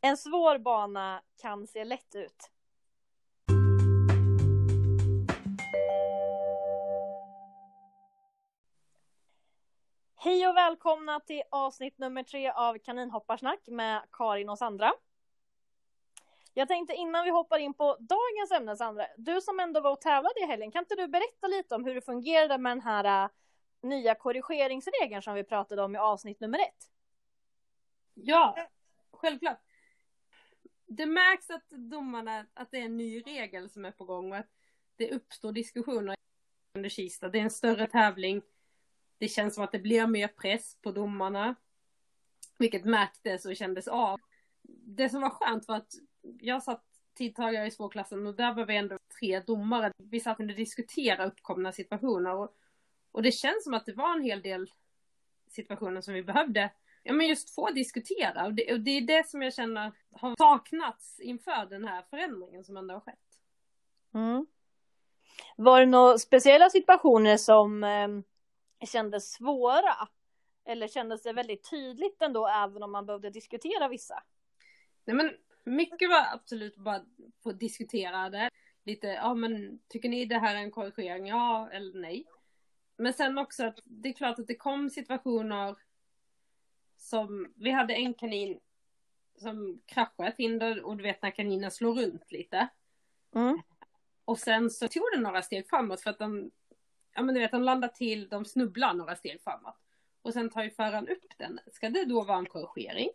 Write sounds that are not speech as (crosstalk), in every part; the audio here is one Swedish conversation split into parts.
En svår bana kan se lätt ut. Hej och välkomna till avsnitt nummer tre av Kaninhopparsnack med Karin och Sandra. Jag tänkte innan vi hoppar in på dagens ämne Sandra, du som ändå var och tävlade i helgen, kan inte du berätta lite om hur det fungerade med den här uh, nya korrigeringsregeln som vi pratade om i avsnitt nummer ett? Ja, självklart. Det märks att domarna, att det är en ny regel som är på gång och att det uppstår diskussioner under Kista. Det är en större tävling. Det känns som att det blir mer press på domarna. Vilket märktes och kändes av. Det som var skönt var att jag satt tidtagare i svårklassen och där var vi ändå tre domare. Vi satt och diskutera uppkomna situationer och, och det känns som att det var en hel del situationer som vi behövde ja, men just få diskutera. Och det, och det är det som jag känner har saknats inför den här förändringen som ändå har skett. Mm. Var det några speciella situationer som eh, kändes svåra? Eller kändes det väldigt tydligt ändå, även om man behövde diskutera vissa? Nej, men mycket var absolut bara få diskutera det. Lite, ja men tycker ni det här är en korrigering? Ja eller nej. Men sen också att det är klart att det kom situationer som, vi hade en kanin som kraschade ett hinder och du vet när kaninen slår runt lite. Mm. Och sen så tog det några steg framåt för att de, ja men du vet de landar till, de snubblar några steg framåt. Och sen tar ju föraren upp den. Ska det då vara en korrigering?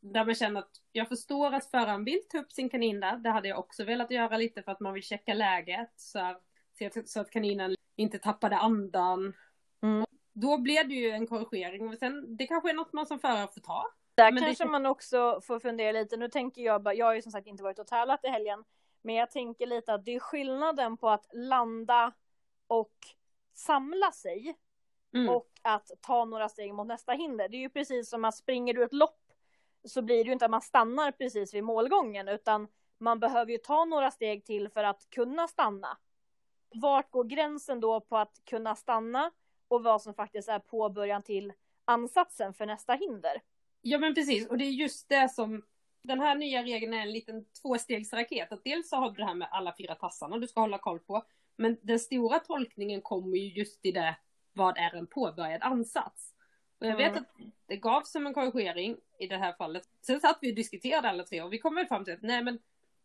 Där man känner att jag förstår att föraren vill ta upp sin kanin där. Det hade jag också velat göra lite för att man vill checka läget. Så, här, så att kaninen inte tappade andan. Mm då blev det ju en korrigering. Och sen, det kanske är något man som förare får ta. Där men kanske det... man också får fundera lite. Nu tänker jag bara, jag har ju som sagt inte varit och tävlat i helgen. Men jag tänker lite att det är skillnaden på att landa och samla sig. Mm. Och att ta några steg mot nästa hinder. Det är ju precis som att springer du ett lopp så blir det ju inte att man stannar precis vid målgången utan man behöver ju ta några steg till för att kunna stanna. Vart går gränsen då på att kunna stanna och vad som faktiskt är påbörjan till ansatsen för nästa hinder. Ja men precis, och det är just det som den här nya regeln är en liten tvåstegsraket. Att dels så har du det här med alla fyra tassarna du ska hålla koll på. Men den stora tolkningen kommer ju just i det, vad är en påbörjad ansats? Och jag vet mm. att det gavs som en korrigering i det här fallet. Sen satt vi och diskuterade alla tre och vi kom väl fram till att nej men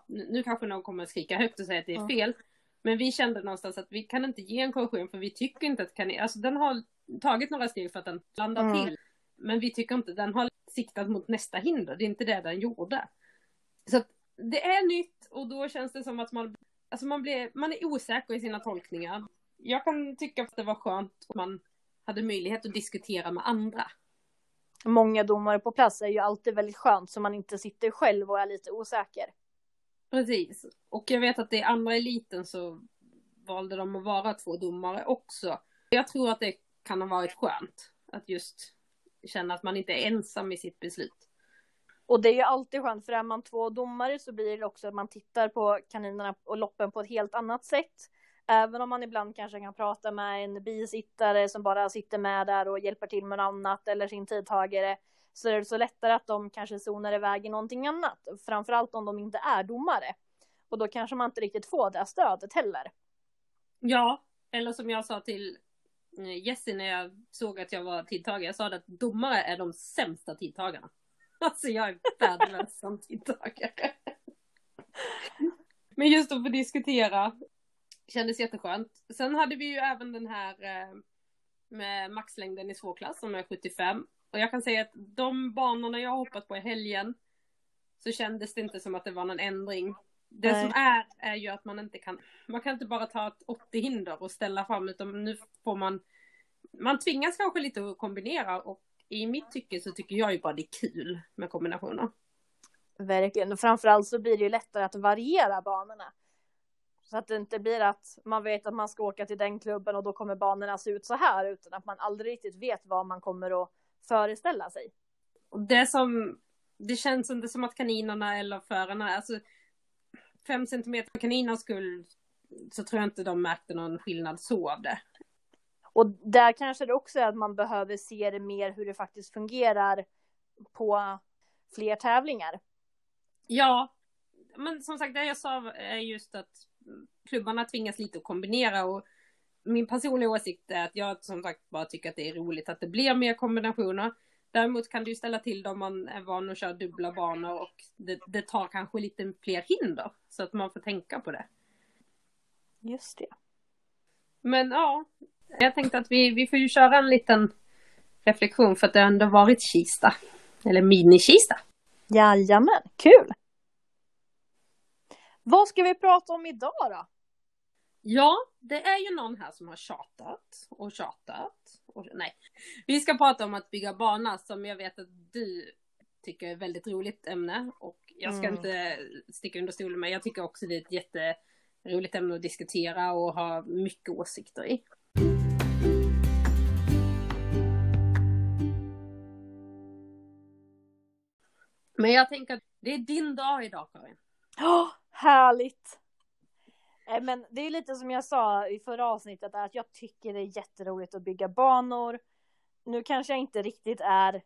nu kanske någon kommer att skrika högt och säga att det är mm. Men vi kände någonstans att vi kan inte ge en korrigering för vi tycker inte att kanin, alltså den har tagit några steg för att den landar mm. till. Men vi tycker inte, den har siktat mot nästa hinder, det är inte det den gjorde. Så att det är nytt och då känns det som att man, alltså man, blir, man är osäker i sina tolkningar. Jag kan tycka att det var skönt om man hade möjlighet att diskutera med andra. Många domare på plats är ju alltid väldigt skönt så man inte sitter själv och är lite osäker. Precis. Och jag vet att i andra eliten så valde de att vara två domare också. Jag tror att det kan ha varit skönt att just känna att man inte är ensam i sitt beslut. Och det är ju alltid skönt, för är man två domare så blir det också att man tittar på kaninerna och loppen på ett helt annat sätt. Även om man ibland kanske kan prata med en bisittare som bara sitter med där och hjälper till med något annat eller sin tidtagare så är det så lättare att de kanske zonar iväg i någonting annat. Framförallt om de inte är domare. Och då kanske man inte riktigt får det stödet heller. Ja, eller som jag sa till eh, Jessie när jag såg att jag var tidtagare. Jag sa att domare är de sämsta tidtagarna. (laughs) Alltså jag är värdelös som tidtagare. Men just att få diskutera kändes jätteskönt. Sen hade vi ju även den här eh, med maxlängden i svårklass som är 75. Och jag kan säga att de banorna jag hoppat på i helgen så kändes det inte som att det var någon ändring. Det Nej. som är, är ju att man inte kan, man kan inte bara ta ett 80 hinder och ställa fram utan nu får man, man tvingas kanske lite att kombinera och i mitt tycke så tycker jag ju bara det är kul med kombinationer. Verkligen, och framförallt så blir det ju lättare att variera banorna. Så att det inte blir att man vet att man ska åka till den klubben och då kommer banorna se ut så här utan att man aldrig riktigt vet vad man kommer att föreställa sig. Det som, det känns inte som att kaninerna eller förarna, alltså fem centimeter för kaninernas skull så tror jag inte de märkte någon skillnad så av det. Och där kanske det också är att man behöver se det mer hur det faktiskt fungerar på fler tävlingar. Ja, men som sagt det jag sa är just att klubbarna tvingas lite att kombinera och min personliga åsikt är att jag som sagt bara tycker att det är roligt att det blir mer kombinationer. Däremot kan du ställa till det om man är van att köra dubbla banor och det, det tar kanske lite fler hinder. Så att man får tänka på det. Just det. Men ja, jag tänkte att vi, vi får ju köra en liten reflektion för att det ändå varit Kista. Eller mini-Kista. Jajamän, kul! Vad ska vi prata om idag då? Ja, det är ju någon här som har tjatat och tjatat. Och, nej, vi ska prata om att bygga bana som jag vet att du tycker är ett väldigt roligt ämne. Och jag ska mm. inte sticka under stolen med, jag tycker också det är ett jätteroligt ämne att diskutera och ha mycket åsikter i. Men jag tänker att det är din dag idag Karin. Ja, oh, härligt! Eh, men det är lite som jag sa i förra avsnittet, att jag tycker det är jätteroligt att bygga banor. Nu kanske jag inte riktigt är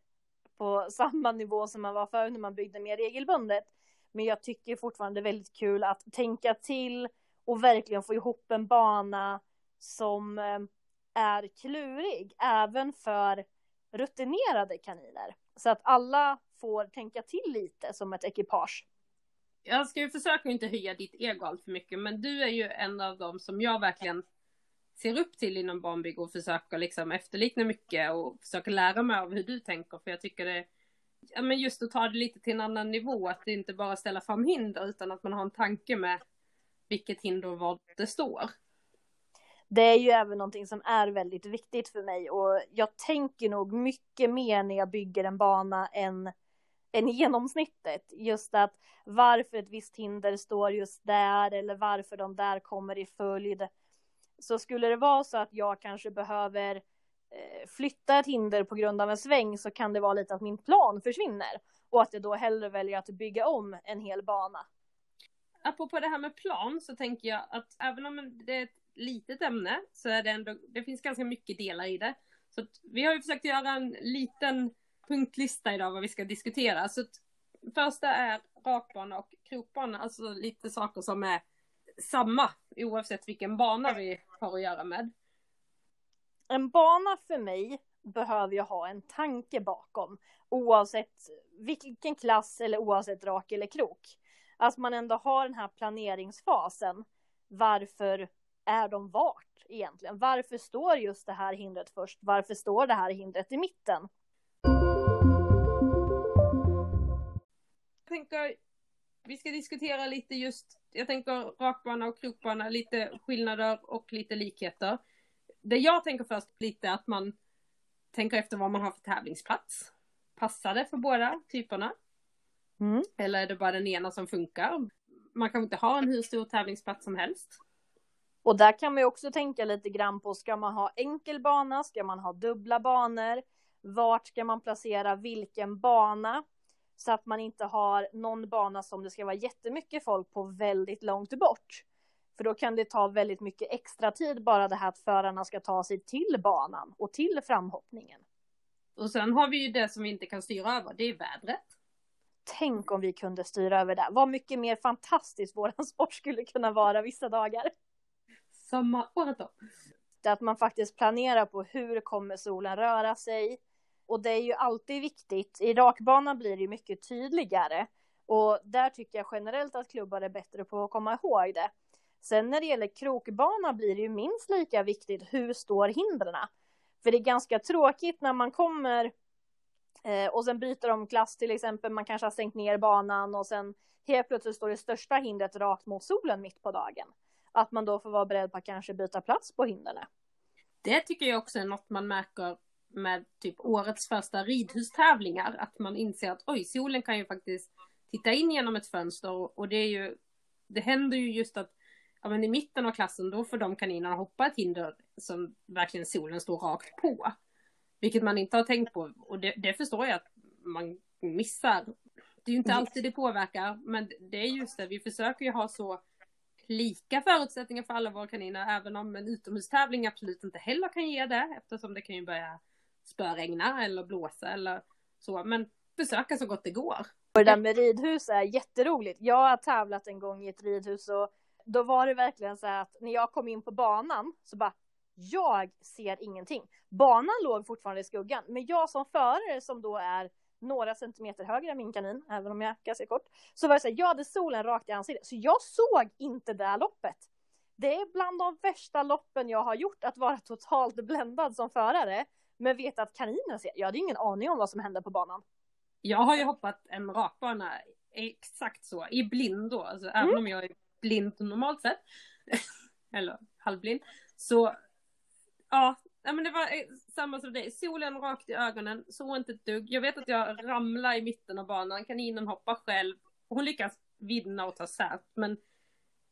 på (laughs) samma nivå som man var förr när man byggde mer regelbundet. Men jag tycker fortfarande det är väldigt kul att tänka till och verkligen få ihop en bana som eh, är klurig, även för rutinerade kaniner. Så att alla får tänka till lite som ett ekipage jag ska ju försöka inte höja ditt ego allt för mycket, men du är ju en av dem som jag verkligen ser upp till inom barnbygge och försöker liksom efterlikna mycket och försöker lära mig av hur du tänker, för jag tycker det ja, men just att ta det lite till en annan nivå, att det inte bara ställa fram hinder, utan att man har en tanke med vilket hinder och vad det står. Det är ju även någonting som är väldigt viktigt för mig och jag tänker nog mycket mer när jag bygger en bana än än genomsnittet. Just att varför ett visst hinder står just där eller varför de där kommer i följd. Så skulle det vara så att jag kanske behöver eh, flytta ett hinder på grund av en sväng så kan det vara lite att min plan försvinner och att jag då hellre väljer att bygga om en hel bana. Apropå det här med plan så tänker jag att även om det är ett litet ämne så är det ändå, det finns ganska mycket delar i det. Så vi har ju försökt göra en liten punktlista idag vad vi ska diskutera. Så första är rakbana och krokbana, alltså lite saker som är samma oavsett vilken bana vi har att göra med. En bana för mig behöver jag ha en tanke bakom oavsett vilken klass eller oavsett rak eller krok. Att man ändå har den här planeringsfasen. Varför är de vart egentligen? Varför står just det här hindret först? Varför står det här hindret i mitten? Tänker vi ska diskutera lite just, jag tänker rakbana och krokbana, lite skillnader och lite likheter. Det jag tänker först lite att man tänker efter vad man har för tävlingsplats. Passar det för båda typerna? Mm. Eller är det bara den ena som funkar? Man kan inte ha en hur stor tävlingsplats som helst. Och där kan man ju också tänka lite grann på, ska man ha enkel bana? Ska man ha dubbla banor? Vart ska man placera vilken bana? Så att man inte har någon bana som det ska vara jättemycket folk på väldigt långt bort. För då kan det ta väldigt mycket extra tid bara det här att förarna ska ta sig till banan och till framhoppningen. Och sen har vi ju det som vi inte kan styra över, det är vädret. Tänk om vi kunde styra över det. Vad mycket mer fantastiskt våran (laughs) sport skulle kunna vara vissa dagar. Samma året då. Att man faktiskt planerar på hur kommer solen röra sig? Och det är ju alltid viktigt. I rakbanan blir det ju mycket tydligare. Och där tycker jag generellt att klubbar är bättre på att komma ihåg det. Sen när det gäller krokbana blir det ju minst lika viktigt hur står hindren. För det är ganska tråkigt när man kommer eh, och sen byter de klass till exempel. Man kanske har stängt ner banan och sen helt plötsligt står det största hindret rakt mot solen mitt på dagen. Att man då får vara beredd på att kanske byta plats på hindren. Det tycker jag också är något man märker med typ årets första ridhustävlingar. Att man inser att oj, solen kan ju faktiskt titta in genom ett fönster och det är ju, det händer ju just att ja, men i mitten av klassen då får de kaninerna hoppa ett hinder som verkligen solen står rakt på. Vilket man inte har tänkt på och det, det förstår jag att man missar. Det är ju inte alltid det påverkar men det är just det, vi försöker ju ha så lika förutsättningar för alla våra kaniner även om en utomhustävling absolut inte heller kan ge det eftersom det kan ju börja spöregna eller blåsa eller så. Men försöka så gott det går. Och det där med ridhus är jätteroligt. Jag har tävlat en gång i ett ridhus och då var det verkligen så här att när jag kom in på banan så bara jag ser ingenting. Banan låg fortfarande i skuggan, men jag som förare som då är några centimeter högre än min kanin, även om jag är ganska kort, så var det så här, jag hade solen rakt i ansiktet, så jag såg inte det här loppet. Det är bland de värsta loppen jag har gjort, att vara totalt bländad som förare, men veta att kaninen ser. Jag hade ingen aning om vad som hände på banan. Jag har ju hoppat en rakbana exakt så, i blindo, alltså mm. även om jag är blind normalt sett, (laughs) eller halvblind, så ja, men det var eh, samma som dig. Solen rakt i ögonen, såg inte ett dugg. Jag vet att jag ramlade i mitten av banan, kaninen hoppar själv. Hon lyckas vinna och ta sät, men,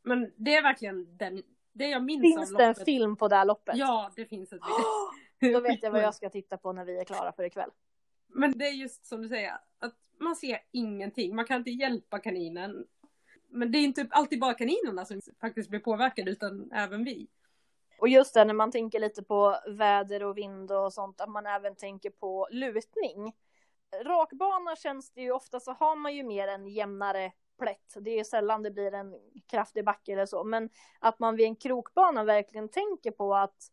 men det är verkligen den, det jag minns finns av det en film på det här loppet? Ja, det finns ett (gasps) oh, Då (laughs) vet jag vad jag ska titta på när vi är klara för ikväll. Men det är just som du säger, att man ser ingenting. Man kan inte hjälpa kaninen. Men det är inte alltid bara kaninerna som faktiskt blir påverkade, utan även vi. Och just det, när man tänker lite på väder och vind och sånt, att man även tänker på lutning. Rakbana känns det ju ofta så har man ju mer en jämnare plätt. Det är sällan det blir en kraftig backe eller så, men att man vid en krokbana verkligen tänker på att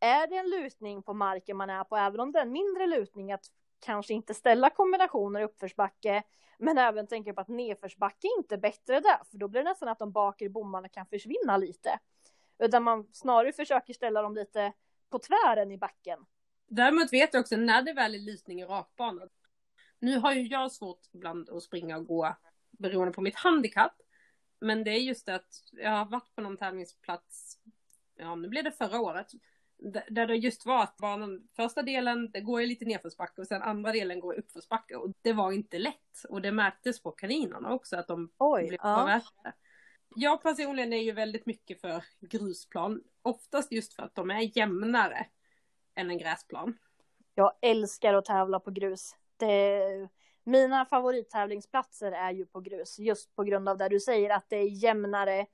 är det en lutning på marken man är på, även om det är en mindre lutning, att kanske inte ställa kombinationer i uppförsbacke, men även tänka på att nedförsbacke är inte bättre där, för då blir det nästan att de bakre bommarna kan försvinna lite. Utan man snarare försöker ställa dem lite på tvären i backen. Däremot vet jag också när det väl är lutning i rakbanan. Nu har ju jag svårt ibland att springa och gå beroende på mitt handikapp. Men det är just det att jag har varit på någon tävlingsplats, ja nu blev det förra året, där det just var att banan, första delen, det går ju lite nedförsbacke och sen andra delen går uppförsbacke och det var inte lätt. Och det märktes på kaninerna också att de Oj, blev ja. påverkade. Jag personligen är ju väldigt mycket för grusplan. Oftast just för att de är jämnare än en gräsplan. Jag älskar att tävla på grus. Det... Mina favorittävlingsplatser är ju på grus. Just på grund av det du säger att det är jämnare.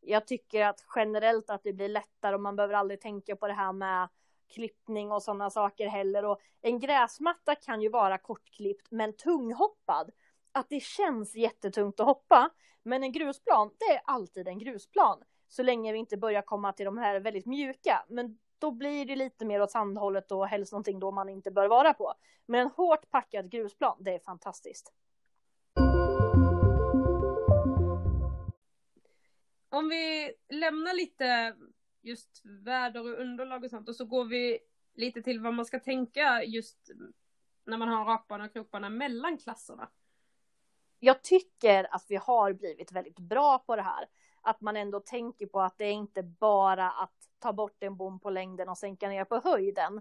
Jag tycker att generellt att det blir lättare och man behöver aldrig tänka på det här med klippning och sådana saker heller. Och en gräsmatta kan ju vara kortklippt men tunghoppad. Att det känns jättetungt att hoppa. Men en grusplan, det är alltid en grusplan. Så länge vi inte börjar komma till de här väldigt mjuka. Men då blir det lite mer åt sandhållet och helst någonting då man inte bör vara på. Men en hårt packad grusplan, det är fantastiskt. Om vi lämnar lite just väder och underlag och sånt och så går vi lite till vad man ska tänka just när man har rakbana och krokbana mellan klasserna jag tycker att vi har blivit väldigt bra på det här. Att man ändå tänker på att det är inte bara att ta bort en bom på längden och sänka ner på höjden.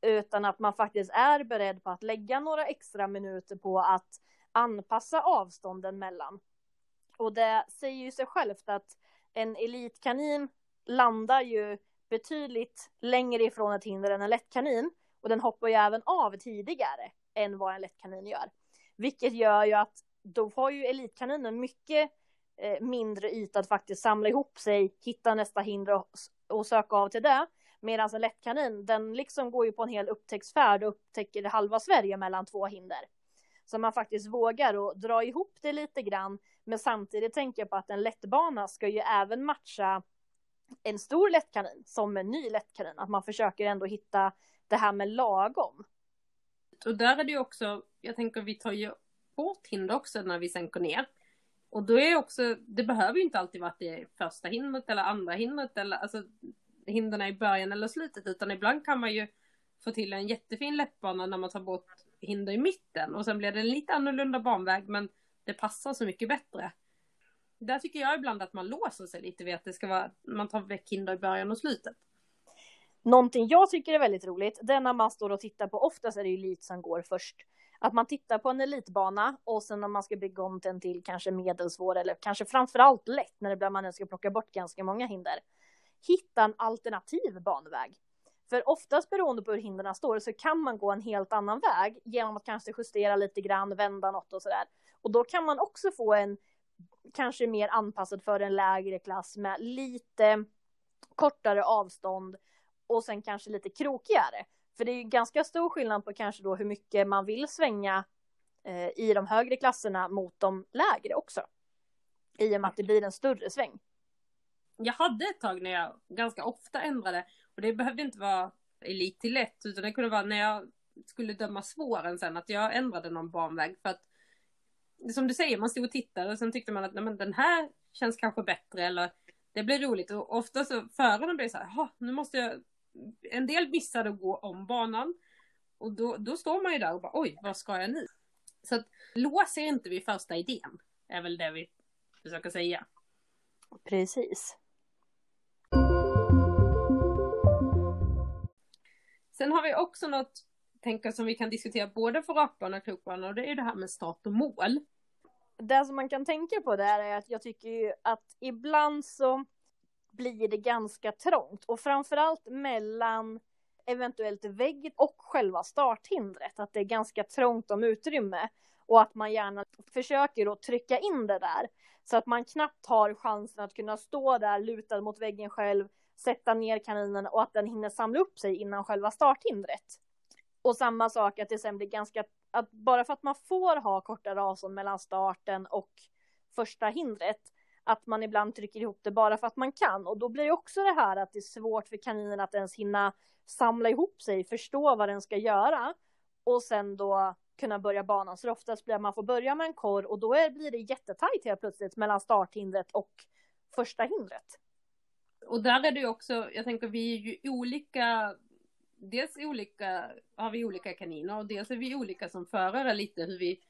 Utan att man faktiskt är beredd på att lägga några extra minuter på att anpassa avstånden mellan. Och det säger ju sig självt att en elitkanin landar ju betydligt längre ifrån ett hinder än en lättkanin. Och den hoppar ju även av tidigare än vad en lättkanin gör. Vilket gör ju att då har ju elitkaninen mycket eh, mindre yta att faktiskt samla ihop sig, hitta nästa hinder och, och söka av till det. Medan en lättkanin, den liksom går ju på en hel upptäcktsfärd och upptäcker halva Sverige mellan två hinder. Så man faktiskt vågar och dra ihop det lite grann. Men samtidigt tänker jag på att en lättbana ska ju även matcha en stor lättkanin som en ny lättkanin. Att man försöker ändå hitta det här med lagom. Och där är det ju också, jag tänker vi tar ju bort hinder också när vi sänker ner. Och då är också, det behöver ju inte alltid vara att det är första hindret eller andra hindret eller alltså hindren i början eller slutet utan ibland kan man ju få till en jättefin läppbana när man tar bort hinder i mitten och sen blir det en lite annorlunda banväg men det passar så mycket bättre. Där tycker jag ibland att man låser sig lite vid att det ska vara, man tar väck hinder i början och slutet. Någonting jag tycker är väldigt roligt, det är när man står och tittar på, oftast är det ju elit som går först. Att man tittar på en elitbana och sen när man ska bygga om den till kanske medelsvår eller kanske framförallt lätt när det blir man ska plocka bort ganska många hinder. Hitta en alternativ banväg. För oftast beroende på hur hindren står så kan man gå en helt annan väg genom att kanske justera lite grann, vända något och sådär. Och då kan man också få en kanske mer anpassad för en lägre klass med lite kortare avstånd och sen kanske lite krokigare. För det är ju ganska stor skillnad på kanske då hur mycket man vill svänga eh, i de högre klasserna mot de lägre också. I och med att det blir en större sväng. Jag hade ett tag när jag ganska ofta ändrade och det behövde inte vara elit till lätt utan det kunde vara när jag skulle döma svåren sen att jag ändrade någon banväg för att som du säger, man stod och tittade och sen tyckte man att nej, men den här känns kanske bättre eller det blir roligt och ofta så förarna blir så här, nu måste jag, en del missade att gå om banan och då, då står man ju där och bara oj, vad ska jag nu? Så att lås er inte vid första idén, är väl det vi försöker säga. Precis. Sen har vi också något tänker som vi kan diskutera både för rakbana och krokbana och det är det här med start och mål. Det som man kan tänka på där är att jag tycker ju att ibland så blir det ganska trångt och framförallt mellan eventuellt vägg och själva starthindret, att det är ganska trångt om utrymme och att man gärna försöker att trycka in det där så att man knappt har chansen att kunna stå där lutad mot väggen själv, sätta ner kaninen och att den hinner samla upp sig innan själva starthindret. Och samma sak att det sen blir ganska, att bara för att man får ha kortare avstånd mellan starten och första hindret, att man ibland trycker ihop det bara för att man kan. Och då blir det också det här att det är svårt för kaninen att ens hinna samla ihop sig, förstå vad den ska göra och sen då kunna börja banan. Så oftast blir att man får börja med en korr och då är, blir det jättetajt helt plötsligt mellan starthindret och första hindret. Och där är det ju också, jag tänker vi är ju olika dels olika, har vi olika kaniner och dels är vi olika som förare lite hur vi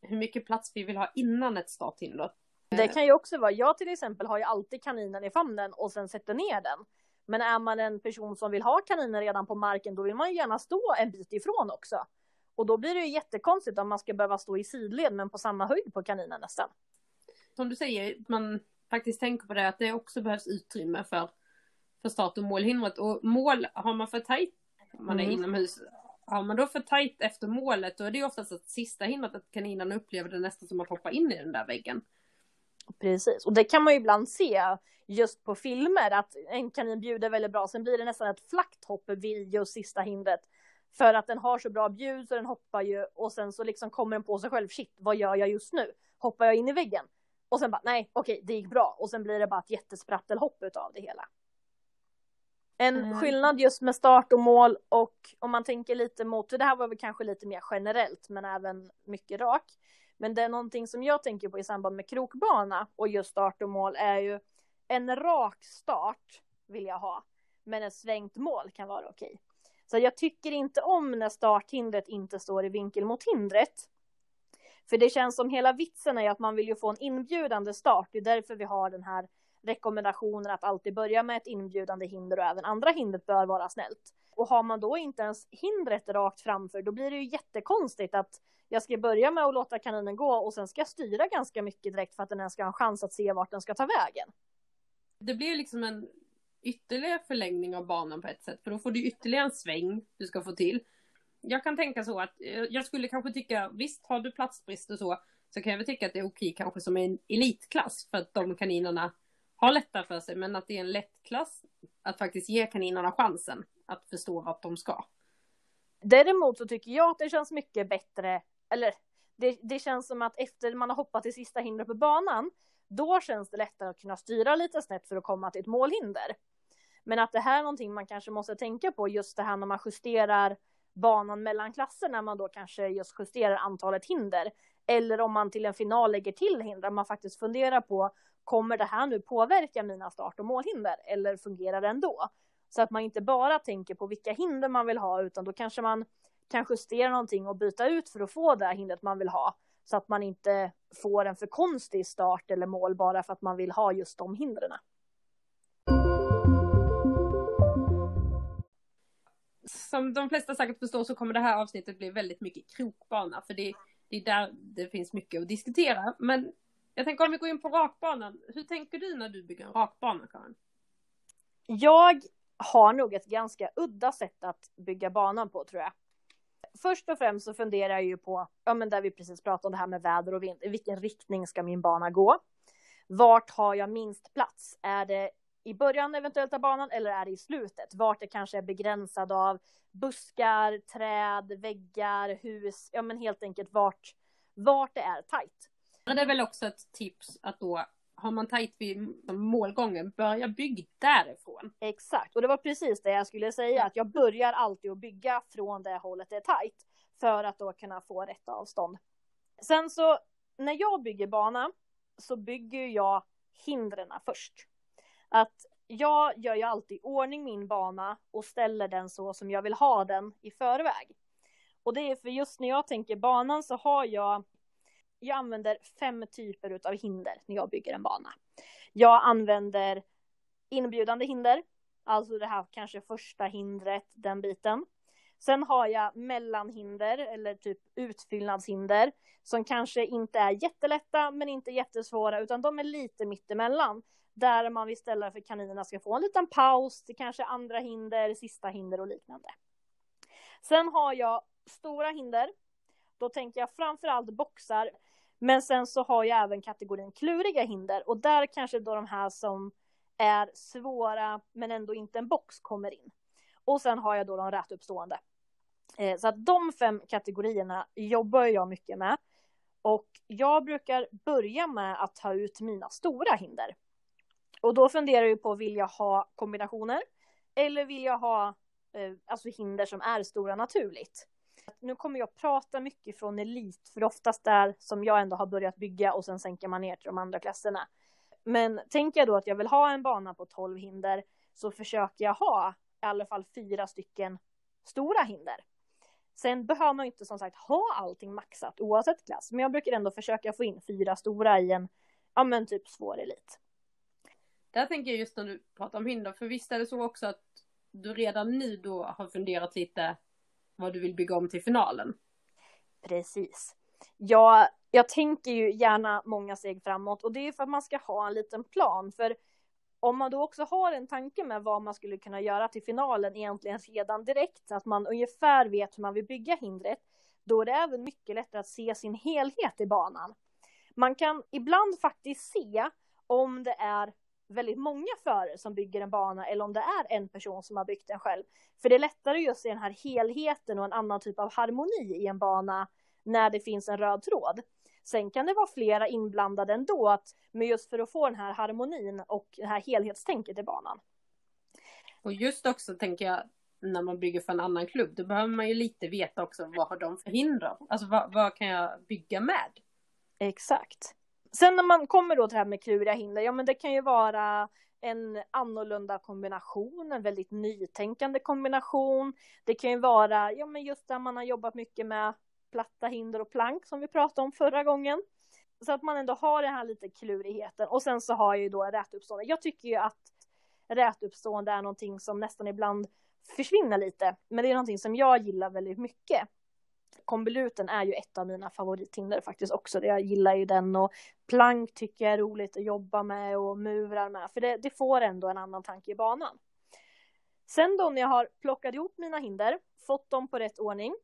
hur mycket plats vi vill ha innan ett starthinder. Det kan ju också vara, jag till exempel har ju alltid kaninen i famnen och sen sätter ner den. Men är man en person som vill ha kaninen redan på marken, då vill man ju gärna stå en bit ifrån också. Och då blir det ju jättekonstigt om man ska behöva stå i sidled men på samma höjd på kaninen nästan. Som du säger, man faktiskt tänker på det att det också behövs utrymme för för start och målhindret. Och mål, har man för tajt, man är mm. inomhus, har man då för tajt efter målet då är det oftast att sista hindret att kaninen upplever det nästan som att hoppa in i den där väggen. Precis, och det kan man ju ibland se just på filmer att en kanin bjuder väldigt bra, sen blir det nästan ett flackt hopp vid just sista hindret. För att den har så bra bjud så den hoppar ju och sen så liksom kommer den på sig själv, shit vad gör jag just nu? Hoppar jag in i väggen? Och sen bara nej okej det gick bra och sen blir det bara ett jättesprattelhopp utav det hela. En mm. skillnad just med start och mål och om man tänker lite mot, det här var väl kanske lite mer generellt men även mycket rak. Men det är någonting som jag tänker på i samband med krokbana och just start och mål är ju en rak start vill jag ha. Men ett svängt mål kan vara okej. Så jag tycker inte om när starthindret inte står i vinkel mot hindret. För det känns som hela vitsen är att man vill ju få en inbjudande start. Det är därför vi har den här rekommendationen att alltid börja med ett inbjudande hinder och även andra hindret bör vara snällt. Och har man då inte ens hindret rakt framför, då blir det ju jättekonstigt att jag ska börja med att låta kaninen gå och sen ska jag styra ganska mycket direkt för att den ens ska ha en chans att se vart den ska ta vägen. Det blir liksom en ytterligare förlängning av banan på ett sätt, för då får du ytterligare en sväng du ska få till. Jag kan tänka så att eh, jag skulle kanske tycka, visst har du platsbrist och så, så kan jag väl tycka att det är okej kanske som en elitklass för att de kaninerna har lättare för sig, men att det är en lätt klass att faktiskt ge kaninerna chansen att förstå vart de ska. Däremot så tycker jag att det känns mycket bättre, eller det, det känns som att efter man har hoppat till sista hindret på banan, då känns det lättare att kunna styra lite snett för att komma till ett målhinder. Men att det här är någonting man kanske måste tänka på, just det här när man justerar banan mellan klasser, när man då kanske just justerar antalet hinder. Eller om man till en final lägger till hinder, man faktiskt funderar på kommer det här nu påverka mina start och målhinder eller fungerar det ändå? Så att man inte bara tänker på vilka hinder man vill ha utan då kanske man kan justera någonting och byta ut för att få det hindret man vill ha. Så att man inte får en för konstig start eller mål bara för att man vill ha just de hindren. Som de flesta säkert förstår så kommer det här avsnittet bli väldigt mycket krokbana för det, det är där det finns mycket att diskutera. Men jag tänker om vi går in på rakbanan. Hur tänker du när du bygger en rakbana, Karin? Jag har nog ett ganska udda sätt att bygga banan på, tror jag. Först och främst så funderar jag ju på, ja men där vi precis pratade om det här med väder och vind, i vilken riktning ska min bana gå? Vart har jag minst plats? Är det i början eventuellt av banan eller är det i slutet? Vart det kanske är begränsad av buskar, träd, väggar, hus, ja men helt enkelt vart vart det är tajt. Det är väl också ett tips att då har man tajt vid målgången, börja bygg därifrån. Exakt, och det var precis det jag skulle säga, att jag börjar alltid att bygga från det hållet det är tajt. För att då kunna få rätt avstånd. Sen så, när jag bygger bana så bygger jag hindren först. Att jag gör ju alltid i ordning min bana och ställer den så som jag vill ha den i förväg. Och det är för just när jag tänker banan så har jag jag använder fem typer av hinder när jag bygger en bana. Jag använder inbjudande hinder, alltså det här kanske första hindret, den biten. Sen har jag mellanhinder eller typ utfyllnadshinder som kanske inte är jättelätta men inte jättesvåra utan de är lite mittemellan. Där man istället för kaninerna ska få en liten paus till kanske andra hinder, sista hinder och liknande. Sen har jag stora hinder. Då tänker jag framförallt boxar. Men sen så har jag även kategorin kluriga hinder och där kanske då de här som är svåra men ändå inte en box kommer in. Och sen har jag då de rätt uppstående. Eh, så att de fem kategorierna jobbar jag mycket med. Och jag brukar börja med att ta ut mina stora hinder. Och då funderar jag på, vill jag ha kombinationer? Eller vill jag ha eh, alltså hinder som är stora naturligt? Nu kommer jag prata mycket från elit, för det är oftast där som jag ändå har börjat bygga och sen sänker man ner till de andra klasserna. Men tänker jag då att jag vill ha en bana på 12 hinder så försöker jag ha i alla fall fyra stycken stora hinder. Sen behöver man inte som sagt ha allting maxat oavsett klass, men jag brukar ändå försöka få in fyra stora i en, ja men typ svår elit. Där tänker jag just när du pratar om hinder, för visst är det så också att du redan nu då har funderat lite vad du vill bygga om till finalen? Precis. Jag, jag tänker ju gärna många steg framåt och det är för att man ska ha en liten plan. För om man då också har en tanke med vad man skulle kunna göra till finalen egentligen redan direkt, så att man ungefär vet hur man vill bygga hindret, då är det även mycket lättare att se sin helhet i banan. Man kan ibland faktiskt se om det är väldigt många förare som bygger en bana eller om det är en person som har byggt den själv. För det är lättare just se den här helheten och en annan typ av harmoni i en bana när det finns en röd tråd. Sen kan det vara flera inblandade ändå, att, men just för att få den här harmonin och det här helhetstänket i banan. Och just också tänker jag, när man bygger för en annan klubb, då behöver man ju lite veta också vad har de för hinder? Alltså vad, vad kan jag bygga med? Exakt. Sen när man kommer då till det här med kluriga hinder, ja men det kan ju vara en annorlunda kombination, en väldigt nytänkande kombination. Det kan ju vara, ja men just där man har jobbat mycket med platta hinder och plank som vi pratade om förra gången. Så att man ändå har den här lite klurigheten och sen så har jag ju då rätuppstående. Jag tycker ju att rätuppstående är någonting som nästan ibland försvinner lite, men det är någonting som jag gillar väldigt mycket. Kombiluten är ju ett av mina favorithinder faktiskt också. Jag gillar ju den och plank tycker jag är roligt att jobba med och murar med. För det, det får ändå en annan tanke i banan. Sen då när jag har plockat ihop mina hinder, fått dem på rätt ordning,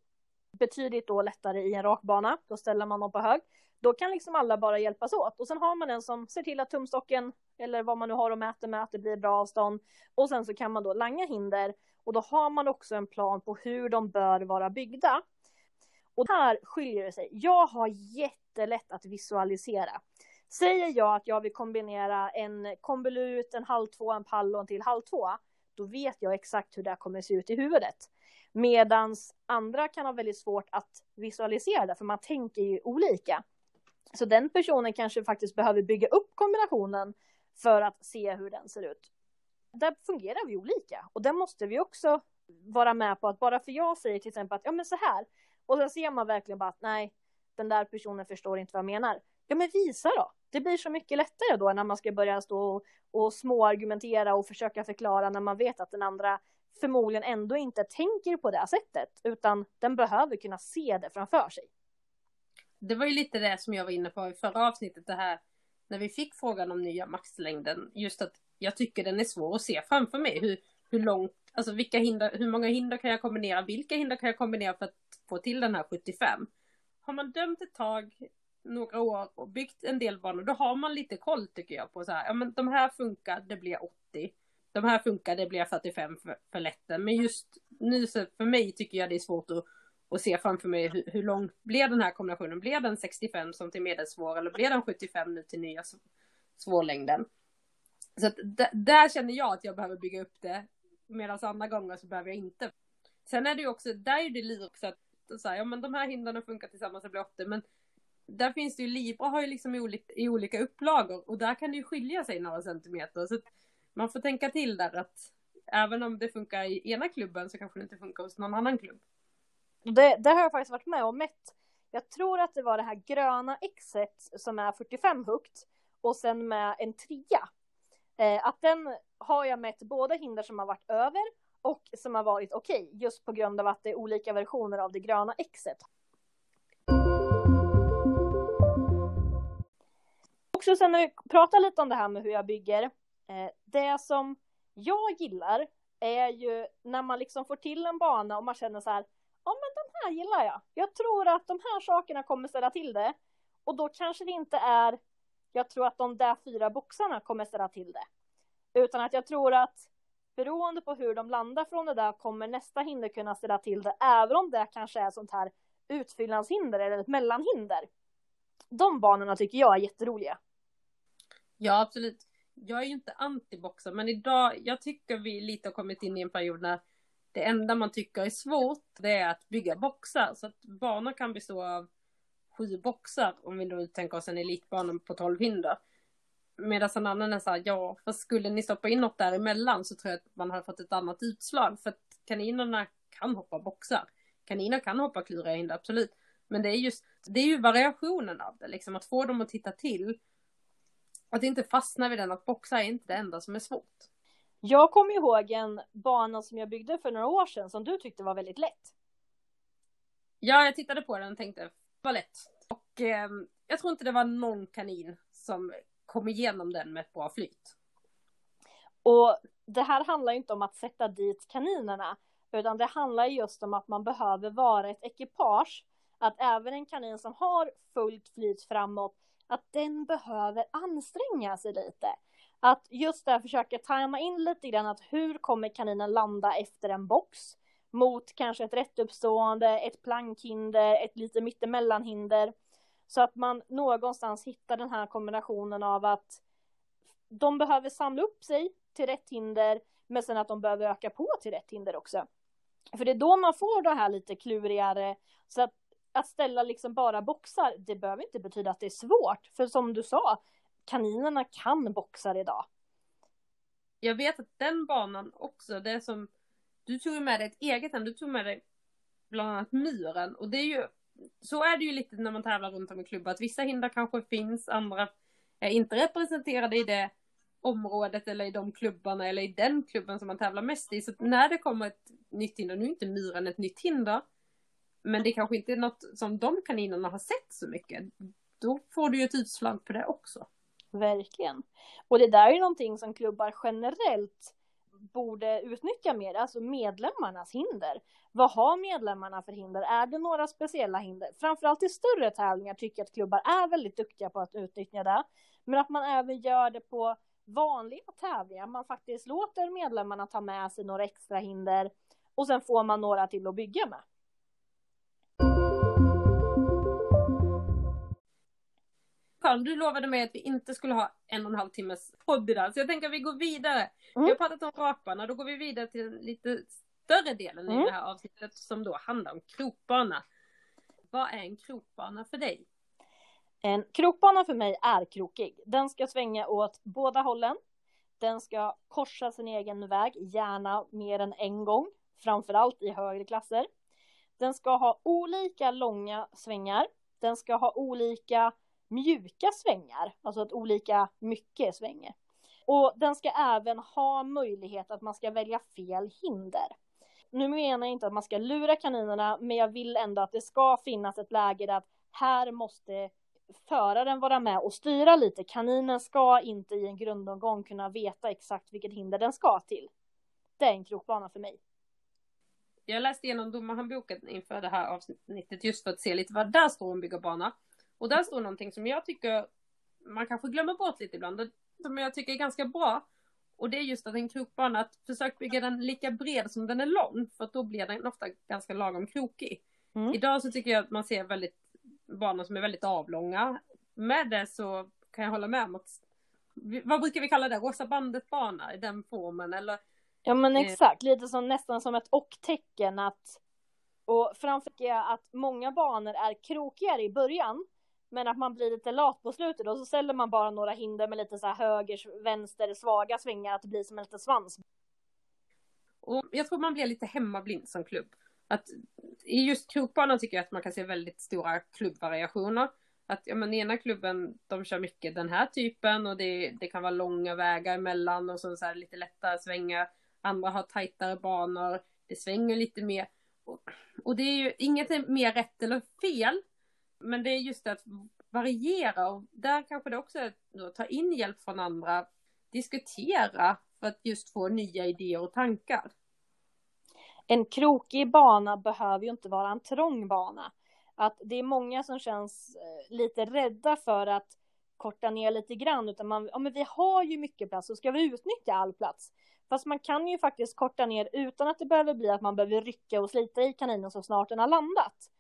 betydligt då lättare i en rakbana, då ställer man dem på hög. Då kan liksom alla bara hjälpas åt och sen har man en som ser till att tumstocken eller vad man nu har och mäter med att det blir bra avstånd och sen så kan man då langa hinder och då har man också en plan på hur de bör vara byggda. Och här skiljer det sig. Jag har jättelätt att visualisera. Säger jag att jag vill kombinera en konvolut, en halv två, en pall och en till halv två, då vet jag exakt hur det kommer se ut i huvudet. Medan andra kan ha väldigt svårt att visualisera det, för man tänker ju olika. Så den personen kanske faktiskt behöver bygga upp kombinationen för att se hur den ser ut. Där fungerar vi olika och det måste vi också vara med på att bara för jag säger till exempel att ja men så här och sen ser man verkligen bara att nej, den där personen förstår inte vad jag menar. Ja, men visa då. Det blir så mycket lättare då när man ska börja stå och, och småargumentera och försöka förklara när man vet att den andra förmodligen ändå inte tänker på det sättet, utan den behöver kunna se det framför sig. Det var ju lite det som jag var inne på i förra avsnittet, det här när vi fick frågan om nya maxlängden, just att jag tycker den är svår att se framför mig. Hur, hur långt, alltså vilka hinder, hur många hinder kan jag kombinera? Vilka hinder kan jag kombinera för att få till den här 75? Har man dömt ett tag, några år och byggt en del banor, då har man lite koll tycker jag på så här, ja men de här funkar, det blir 80. De här funkar, det blir 45 för, för lätten. Men just nu så för mig tycker jag det är svårt att, och se framför mig hur, hur lång blir den här kombinationen? Blir den 65 som till medelsvår eller blir den 75 nu till nya svårlängden? Så att där känner jag att jag behöver bygga upp det. Medan andra gånger så behöver jag inte. Sen är det ju också, där är det lite också att så här, ja men de här hindren funkar tillsammans, det blir 80 men där finns det ju, Libra har ju liksom i olika, i olika upplagor och där kan det ju skilja sig några centimeter. Så man får tänka till där att även om det funkar i ena klubben så kanske det inte funkar hos någon annan klubb. Det, det har jag faktiskt varit med och mätt. Jag tror att det var det här gröna exet som är 45 högt och sen med en trea. Eh, att den har jag mätt båda hinder som har varit över och som har varit okej, okay, just på grund av att det är olika versioner av det gröna exet. Också sen när vi pratar lite om det här med hur jag bygger. Eh, det som jag gillar är ju när man liksom får till en bana och man känner så här, ja men den här gillar jag. Jag tror att de här sakerna kommer ställa till det. Och då kanske det inte är, jag tror att de där fyra boxarna kommer ställa till det. Utan att jag tror att beroende på hur de landar från det där kommer nästa hinder kunna ställa till det. Även om det kanske är sånt här utfyllnadshinder eller ett mellanhinder. De banorna tycker jag är jätteroliga. Ja, absolut. Jag är ju inte antiboxar, men idag, jag tycker vi lite har kommit in i en period när det enda man tycker är svårt, det är att bygga boxar. Så att banor kan bestå av sju boxar, om vi då tänker oss en elitbana på tolv hinder. Medan en annan är så här, ja, för skulle ni stoppa in något däremellan så tror jag att man hade fått ett annat utslag. För att kaninerna kan hoppa boxar. Kaniner kan hoppa kluriga hinder, absolut. Men det är just, det är ju variationen av det, liksom att få dem att titta till. Att inte fastna vid den, att boxa är inte det enda som är svårt. Jag kommer ihåg en bana som jag byggde för några år sedan som du tyckte var väldigt lätt. Ja, jag tittade på den och tänkte, vad lätt. Och eh, jag tror inte det var någon kanin som kom igenom den med ett bra flyt. Och det här handlar inte om att sätta dit kaninerna, utan det handlar just om att man behöver vara ett ekipage. Att även en kanin som har fullt flyt framåt, att den behöver anstränga sig lite. Att just där försöka tajma in lite grann att hur kommer kaninen landa efter en box mot kanske ett rättuppstående, ett plankhinder, ett lite mittemellanhinder. Så att man någonstans hittar den här kombinationen av att de behöver samla upp sig till rätt hinder, men sen att de behöver öka på till rätt hinder också. För det är då man får det här lite klurigare, så att, att ställa liksom bara boxar, det behöver inte betyda att det är svårt, för som du sa, kaninerna kan boxar idag. Jag vet att den banan också, det är som, du tog med dig ett eget hem, du tog med dig bland annat myren, och det är ju så är det ju lite när man tävlar runt om i klubbar, att vissa hinder kanske finns, andra är inte representerade i det området eller i de klubbarna eller i den klubben som man tävlar mest i. Så när det kommer ett nytt hinder, nu är inte myren ett nytt hinder, men det kanske inte är något som de kaninerna har sett så mycket. Då får du ju ett utslag på det också. Verkligen. Och det där är ju någonting som klubbar generellt borde utnyttja mer, alltså medlemmarnas hinder. Vad har medlemmarna för hinder? Är det några speciella hinder? Framförallt i större tävlingar tycker jag att klubbar är väldigt duktiga på att utnyttja det. Men att man även gör det på vanliga tävlingar, man faktiskt låter medlemmarna ta med sig några extra hinder och sen får man några till att bygga med. Karin, du lovade mig att vi inte skulle ha en och en halv timmes podd idag, så jag tänker att vi går vidare. Mm. Vi har pratat om rakbana, då går vi vidare till den lite större delen mm. i det här avsnittet som då handlar om krokbana. Vad är en krokbana för dig? En krokbana för mig är krokig. Den ska svänga åt båda hållen. Den ska korsa sin egen väg, gärna mer än en gång, framförallt i högre klasser. Den ska ha olika långa svängar. Den ska ha olika mjuka svängar, alltså att olika mycket svänger. Och den ska även ha möjlighet att man ska välja fel hinder. Nu menar jag inte att man ska lura kaninerna, men jag vill ändå att det ska finnas ett läge där här måste föraren vara med och styra lite. Kaninen ska inte i en grundomgång kunna veta exakt vilket hinder den ska till. Det är en krokbana för mig. Jag läste igenom domarhandboken inför det här avsnittet just för att se lite vad där står om bygga bana. Och där står någonting som jag tycker man kanske glömmer bort lite ibland, som jag tycker är ganska bra. Och det är just att en krokbana, att försök bygga den lika bred som den är lång, för då blir den ofta ganska lagom krokig. Mm. Idag så tycker jag att man ser väldigt banor som är väldigt avlånga. Med det så kan jag hålla med om att, vad brukar vi kalla det, rosa bandet-bana i den formen eller? Ja men eh, exakt, lite som nästan som ett och-tecken att och framför jag att många banor är krokigare i början men att man blir lite lat på slutet och så ställer man bara några hinder med lite så här höger, vänster, svaga svängar att det blir som en liten svans. Och jag tror man blir lite hemmablind som klubb. Att I just krokbanan tycker jag att man kan se väldigt stora klubbvariationer. Att ja, men ena klubben de kör mycket den här typen och det, det kan vara långa vägar emellan och så, så här lite lättare svängar. Andra har tajtare banor, det svänger lite mer. Och, och det är ju inget mer rätt eller fel. Men det är just att variera och där kanske det också är att ta in hjälp från andra. Diskutera för att just få nya idéer och tankar. En krokig bana behöver ju inte vara en trång bana. Att det är många som känns eh, lite rädda för att korta ner lite grann, utan man, ja men vi har ju mycket plats, så ska vi utnyttja all plats? Fast man kan ju faktiskt korta ner utan att det behöver bli att man behöver rycka och slita i kaninen så snart den har landat.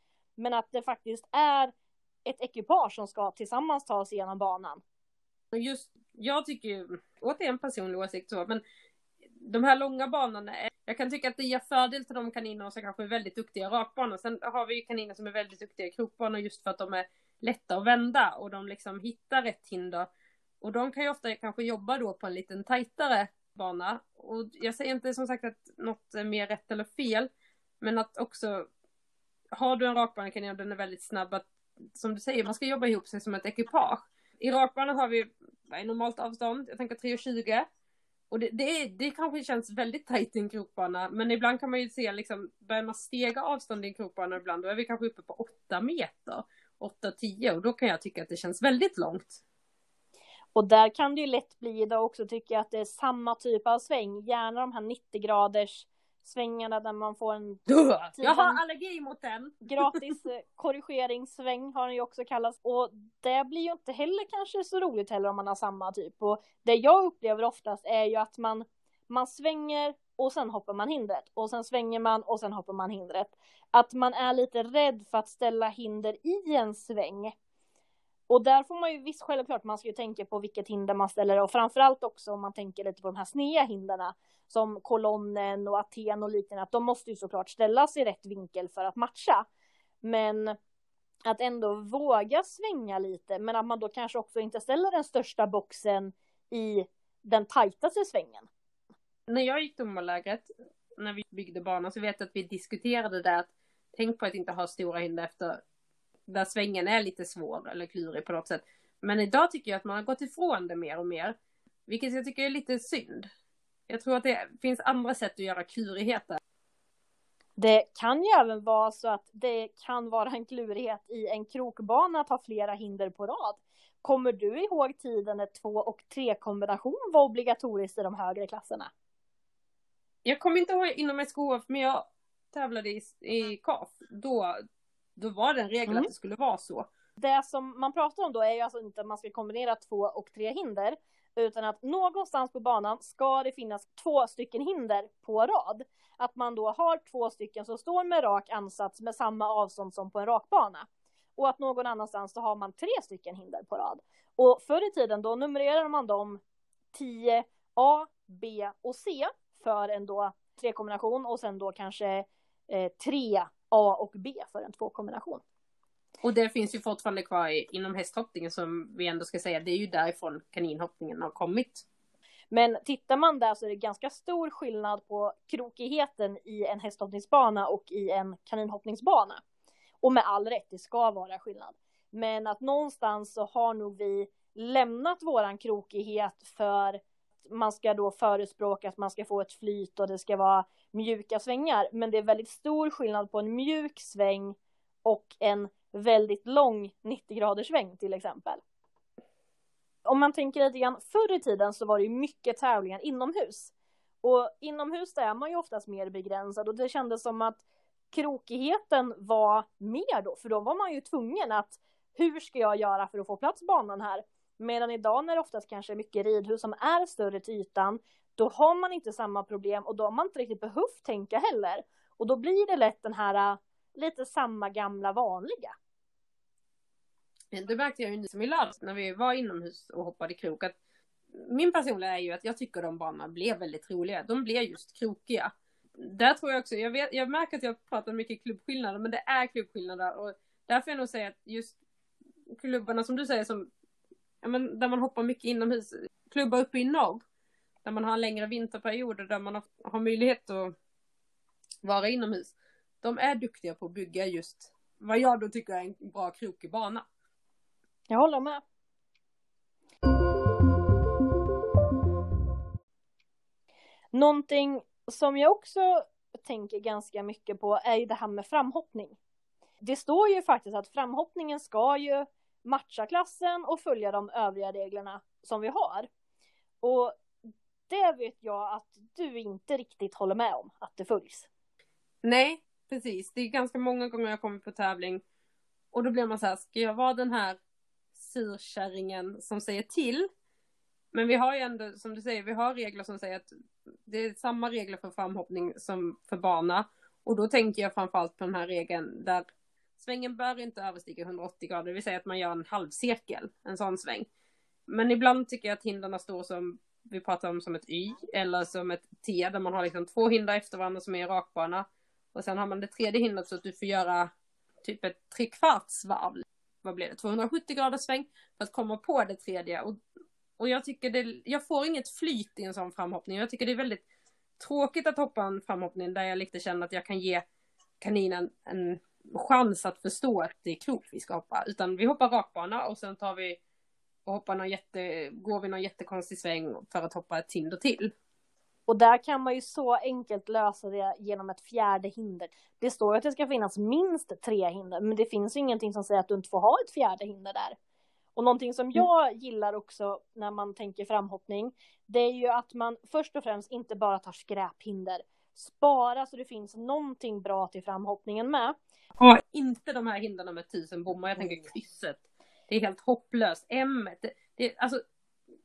Men att det faktiskt är ett ekipage som ska tillsammans ta sig igenom banan. Just, jag tycker ju, återigen personlig åsikt så, men de här långa banorna, jag kan tycka att det ger fördel till de kaniner som kanske är väldigt duktiga i rakbanor. Sen har vi ju kaniner som är väldigt duktiga i krokbanor just för att de är lätta att vända och de liksom hittar rätt hinder. Och de kan ju ofta kanske jobba då på en liten tajtare bana. Och jag säger inte som sagt att något är mer rätt eller fel, men att också har du en rakbanekanin och den är väldigt snabb att som du säger, man ska jobba ihop sig som ett ekipage. I rakbanan har vi, vad normalt avstånd? Jag tänker 3,20. Och det, det, det kanske känns väldigt tajt i en krokbana, men ibland kan man ju se liksom, börjar man stega avstånd i en krokbana ibland, då är vi kanske uppe på 8 meter. 8-10 och då kan jag tycka att det känns väldigt långt. Och där kan det ju lätt bli idag också tycker jag att det är samma typ av sväng, gärna de här 90 graders svängarna där man får en... (laughs) Jag har allergi mot den! (laughs) Gratis eh, korrigeringssväng har den ju också kallats. Och det blir ju inte heller kanske så roligt heller om man har samma typ. Och det jag upplever oftast är ju att man, man svänger och sen hoppar man hindret. Och sen svänger man och sen hoppar man hindret. Att man är lite rädd för att ställa hinder i en sväng. Och där får man ju visst självklart, man ska ju tänka på vilket hinder man ställer och framförallt också om man tänker lite på de här sneda hindren som kolonnen och Aten och liknande, att de måste ju såklart ställas i rätt vinkel för att matcha. Men att ändå våga svänga lite, men att man då kanske också inte ställer den största boxen i den tajtaste svängen. När jag gick domarlägret, när vi byggde banan, så vet jag att vi diskuterade det att tänk på att inte ha stora hinder efter där svängen är lite svår eller klurig på något sätt. Men idag tycker jag att man har gått ifrån det mer och mer. Vilket jag tycker är lite synd. Jag tror att det finns andra sätt att göra klurigheter. Det kan ju även vara så att det kan vara en klurighet i en krokbana att ha flera hinder på rad. Kommer du ihåg tiden när två och tre kombination var obligatoriskt i de högre klasserna? Jag kommer inte ihåg inom SKF, men jag tävlade i, i KAF. Då, då var det en regel mm. att det skulle vara så. Det som man pratar om då är ju alltså inte att man ska kombinera två och tre hinder, utan att någonstans på banan ska det finnas två stycken hinder på rad. Att man då har två stycken som står med rak ansats med samma avstånd som på en rakbana. Och att någon annanstans så har man tre stycken hinder på rad. Och förr i tiden då numrerade man dem 10 A, B och C för en då trekombination och sen då kanske eh, 3 A och B för en tvåkombination. Och det finns ju fortfarande kvar inom hästhoppningen som vi ändå ska säga, det är ju därifrån kaninhoppningen har kommit. Men tittar man där så är det ganska stor skillnad på krokigheten i en hästhoppningsbana och i en kaninhoppningsbana. Och med all rätt, det ska vara skillnad. Men att någonstans så har nog vi lämnat våran krokighet för man ska då förespråka att man ska få ett flyt och det ska vara mjuka svängar. Men det är väldigt stor skillnad på en mjuk sväng och en väldigt lång 90 graders sväng till exempel. Om man tänker lite grann förr i tiden så var det ju mycket tävlingar inomhus. Och inomhus där är man ju oftast mer begränsad och det kändes som att krokigheten var mer då, för då var man ju tvungen att hur ska jag göra för att få plats banan här? Medan idag när det oftast kanske är mycket ridhus som är större till ytan, då har man inte samma problem och då har man inte riktigt behövt tänka heller. Och då blir det lätt den här äh, lite samma gamla vanliga. Det märkte jag ju som i lördags när vi var inomhus och hoppade krok. Att min personliga är ju att jag tycker de banorna blev väldigt roliga. De blev just krokiga. Där tror jag också, jag, vet, jag märker att jag pratar mycket klubbskillnader, men det är klubbskillnader. Och därför får jag nog säga att just klubbarna som du säger, som, ja, men, där man hoppar mycket inomhus, klubbar uppe i norr, där man har längre vinterperioder, där man har, har möjlighet att vara inomhus. De är duktiga på att bygga just vad jag då tycker är en bra krokig bana. Jag håller med. Någonting som jag också tänker ganska mycket på är ju det här med framhoppning. Det står ju faktiskt att framhoppningen ska ju matcha klassen och följa de övriga reglerna som vi har. Och det vet jag att du inte riktigt håller med om att det följs. Nej, precis. Det är ganska många gånger jag kommer på tävling och då blir man så här, ska jag vara den här surkärringen som säger till? Men vi har ju ändå, som du säger, vi har regler som säger att det är samma regler för framhoppning som för bana. Och då tänker jag framförallt på den här regeln där svängen bör inte överstiga 180 grader, det vill säga att man gör en halvcirkel, en sån sväng. Men ibland tycker jag att hindren står som vi pratar om som ett Y eller som ett T där man har liksom två hinder efter varandra som är i rakbana. Och sen har man det tredje hindret så att du får göra typ ett trekvarts varv. Vad blir det? 270 graders sväng för att komma på det tredje. Och, och jag tycker det, jag får inget flyt i en sån framhoppning. Jag tycker det är väldigt tråkigt att hoppa en framhoppning där jag lite känner att jag kan ge kaninen en chans att förstå att det är krok vi ska hoppa. Utan vi hoppar rakbana och sen tar vi och hoppar någon jätte, går vi någon jättekonstig sväng för att hoppa ett hinder till. Och där kan man ju så enkelt lösa det genom ett fjärde hinder. Det står att det ska finnas minst tre hinder, men det finns ju ingenting som säger att du inte får ha ett fjärde hinder där. Och någonting som jag gillar också när man tänker framhoppning, det är ju att man först och främst inte bara tar skräphinder. Spara så det finns någonting bra till framhoppningen med. Ha inte de här hindren med tusen bommar, jag tänker krysset. Det är helt hopplöst. M, det, det, alltså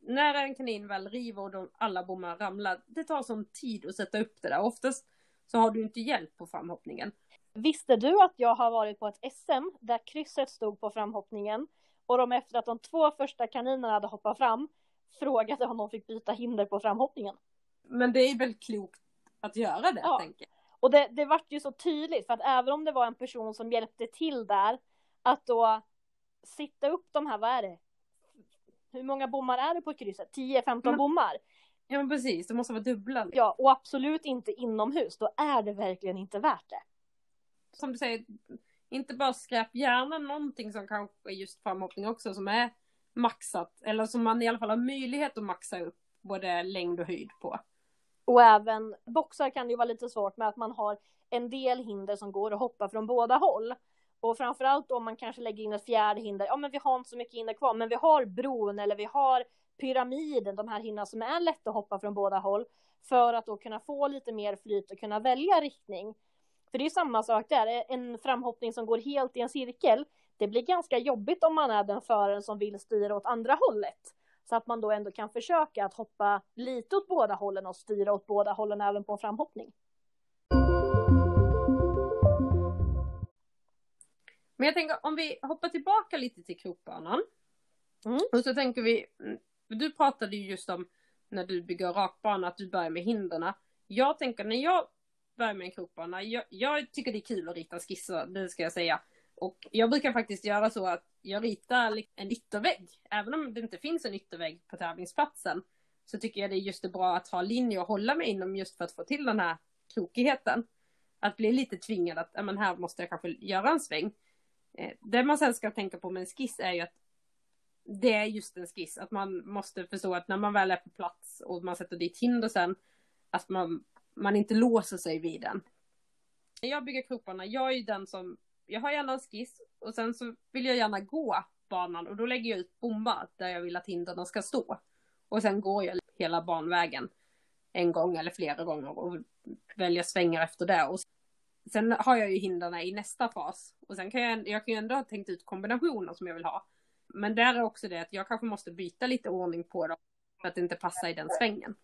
när en kanin väl river och de, alla bommar ramlar, det tar sån tid att sätta upp det där. Oftast så har du inte hjälp på framhoppningen. Visste du att jag har varit på ett SM där krysset stod på framhoppningen och de efter att de två första kaninerna hade hoppat fram frågade om de fick byta hinder på framhoppningen. Men det är väl klokt att göra det, ja. tänker. Och det, det vart ju så tydligt för att även om det var en person som hjälpte till där att då sitta upp de här, vad är det, hur många bommar är det på krysset? 10-15 mm. bommar? Ja men precis, det måste vara dubbla. Ja, och absolut inte inomhus. Då är det verkligen inte värt det. Som du säger, inte bara skräp, gärna någonting som kanske är just framhoppning också som är maxat. Eller som man i alla fall har möjlighet att maxa upp både längd och höjd på. Och även boxar kan det ju vara lite svårt med att man har en del hinder som går att hoppa från båda håll. Och framförallt om man kanske lägger in ett fjärde hinder, ja men vi har inte så mycket hinder kvar, men vi har bron eller vi har pyramiden, de här hindren som är lätta att hoppa från båda håll, för att då kunna få lite mer flyt och kunna välja riktning. För det är samma sak där, en framhoppning som går helt i en cirkel, det blir ganska jobbigt om man är den föraren som vill styra åt andra hållet. Så att man då ändå kan försöka att hoppa lite åt båda hållen och styra åt båda hållen även på en framhoppning. Men jag tänker om vi hoppar tillbaka lite till krokbanan. Mm. Och så tänker vi, mm, du pratade ju just om när du bygger rakbana att du börjar med hindren. Jag tänker när jag börjar med en krokbana, jag, jag, tycker det är kul att rita skisser, det ska jag säga. Och jag brukar faktiskt göra så att jag ritar en yttervägg. Även om det inte finns en yttervägg på tävlingsplatsen så tycker jag det är just det bra att ha linjer att hålla mig inom just för att få till den här krokigheten. Att bli lite tvingad att, ja men här måste jag kanske göra en sväng. Eh, det man sen ska tänka på med en skiss är ju att det är just en skiss, att man måste förstå att när man väl är på plats och man sätter dit hinder sen, att man, man inte låser sig vid den. När jag bygger krokarna, jag är ju den som, jag har gärna en skiss och sen så vill jag gärna gå banan och då lägger jag ut bommar där jag vill att hindren ska stå. Och sen går jag hela banvägen en gång eller flera gånger och väljer svängar efter det. Och Sen har jag ju hindren i nästa fas. Och sen kan jag, jag kan ju ändå ha tänkt ut kombinationer som jag vill ha. Men där är också det att jag kanske måste byta lite ordning på dem. För att det inte passar i den svängen.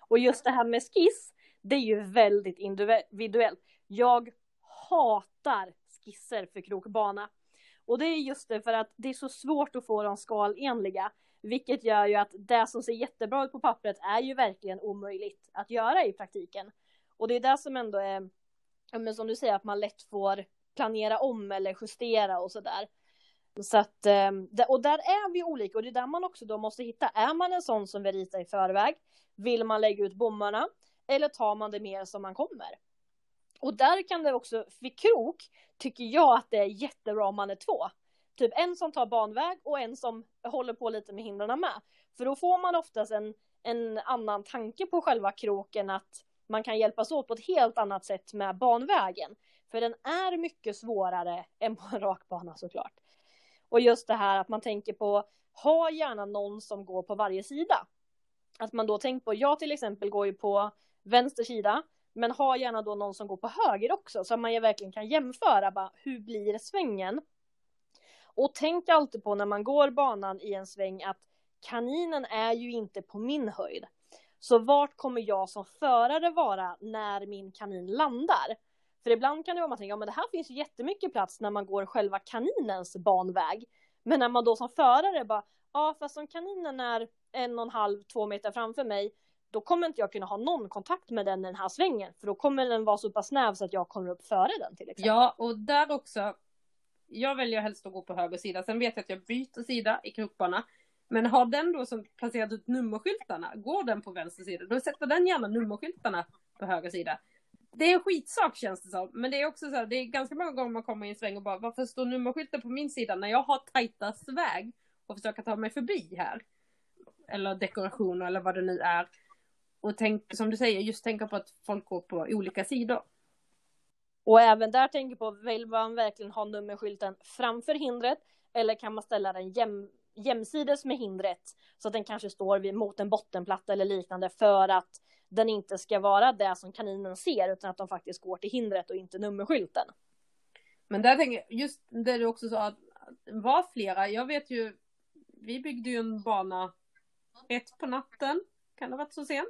Och just det här med skiss, det är ju väldigt individuellt. Jag hatar skisser för krokbana. Och det är just det för att det är så svårt att få dem skalenliga. Vilket gör ju att det som ser jättebra ut på pappret är ju verkligen omöjligt att göra i praktiken. Och det är det som ändå är, men som du säger, att man lätt får planera om eller justera och sådär. Så att, eh, och där är vi olika och det är där man också då måste hitta. Är man en sån som vill rita i förväg? Vill man lägga ut bommarna? Eller tar man det mer som man kommer? Och där kan det också, vid krok, tycker jag att det är jättebra om man är två. Typ en som tar banväg och en som håller på lite med hindren med. För då får man oftast en, en annan tanke på själva kroken att man kan hjälpas åt på ett helt annat sätt med banvägen. För den är mycket svårare (laughs) än på en rakbana såklart. Och just det här att man tänker på, ha gärna någon som går på varje sida. Att man då tänker på, jag till exempel går ju på vänster sida, men ha gärna då någon som går på höger också, så att man verkligen kan jämföra, bara, hur blir svängen? Och tänk alltid på när man går banan i en sväng att kaninen är ju inte på min höjd. Så vart kommer jag som förare vara när min kanin landar? För ibland kan det vara man tänker, ja men det här finns ju jättemycket plats när man går själva kaninens banväg. Men när man då som förare bara, ja fast om kaninen är en och en halv, två meter framför mig, då kommer inte jag kunna ha någon kontakt med den i den här svängen. För då kommer den vara så pass snäv så att jag kommer upp före den till exempel. Ja, och där också. Jag väljer helst att gå på höger sida. Sen vet jag att jag byter sida i krokbana. Men har den då som placerat ut nummerskyltarna, går den på vänster sida, då sätter den gärna nummerskyltarna på höger sida. Det är en skitsak känns det som, men det är också så här, det är ganska många gånger man kommer i en sväng och bara, varför står nummerskylten på min sida när jag har tajtast väg och försöka ta mig förbi här? Eller dekorationer eller vad det nu är. Och tänk, som du säger, just tänka på att folk går på olika sidor. Och även där tänker på, vill man verkligen ha nummerskylten framför hindret eller kan man ställa den jäm, jämsides med hindret så att den kanske står vid, mot en bottenplatta eller liknande för att den inte ska vara det som kaninen ser utan att de faktiskt går till hindret och inte nummerskylten. Men där tänker jag, just det du också sa, att var flera, jag vet ju, vi byggde ju en bana ett på natten, kan det ha varit så sent?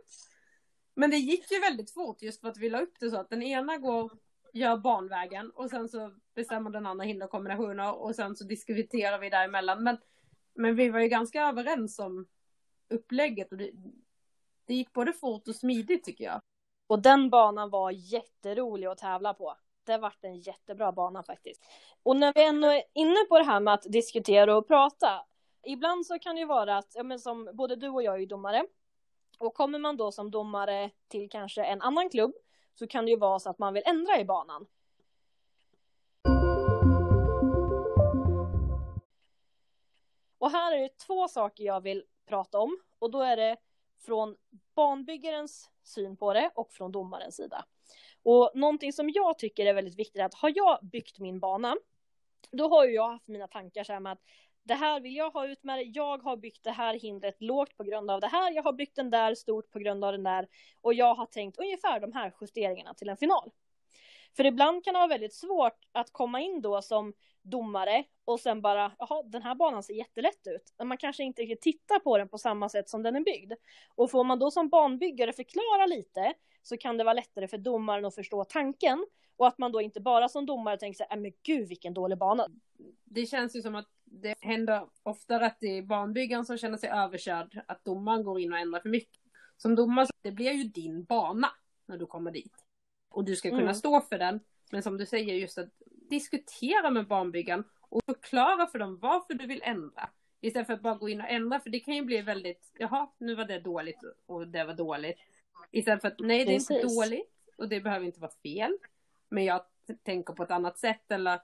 Men det gick ju väldigt fort just för att vi la upp det så att den ena går, gör banvägen och sen så bestämmer den andra hinderkombinationer och sen så diskuterar vi däremellan. Men, men vi var ju ganska överens om upplägget och det, det gick både fort och smidigt tycker jag. Och den banan var jätterolig att tävla på. Det vart en jättebra bana faktiskt. Och när vi ändå är inne på det här med att diskutera och prata. Ibland så kan det ju vara att, ja men som både du och jag är ju domare. Och kommer man då som domare till kanske en annan klubb så kan det ju vara så att man vill ändra i banan. Och här är det två saker jag vill prata om och då är det från banbyggarens syn på det och från domarens sida. Och någonting som jag tycker är väldigt viktigt är att har jag byggt min bana, då har ju jag haft mina tankar så här med att det här vill jag ha ut med det. Jag har byggt det här hindret lågt på grund av det här. Jag har byggt den där stort på grund av den där. Och jag har tänkt ungefär de här justeringarna till en final. För ibland kan det vara väldigt svårt att komma in då som domare och sen bara, jaha, den här banan ser jättelätt ut. Men man kanske inte riktigt tittar på den på samma sätt som den är byggd. Och får man då som banbyggare förklara lite så kan det vara lättare för domaren att förstå tanken. Och att man då inte bara som domare tänker sig, äh, men gud vilken dålig bana. Det känns ju som att det händer oftare att det är banbyggaren som känner sig överkörd, att domaren går in och ändrar för mycket. Som domare, det blir ju din bana när du kommer dit. Och du ska kunna mm. stå för den. Men som du säger, just att diskutera med barnbyggaren och förklara för dem varför du vill ändra. Istället för att bara gå in och ändra, för det kan ju bli väldigt, jaha, nu var det dåligt och det var dåligt. Istället för att, nej det är Precis. inte dåligt och det behöver inte vara fel. Men jag tänker på ett annat sätt eller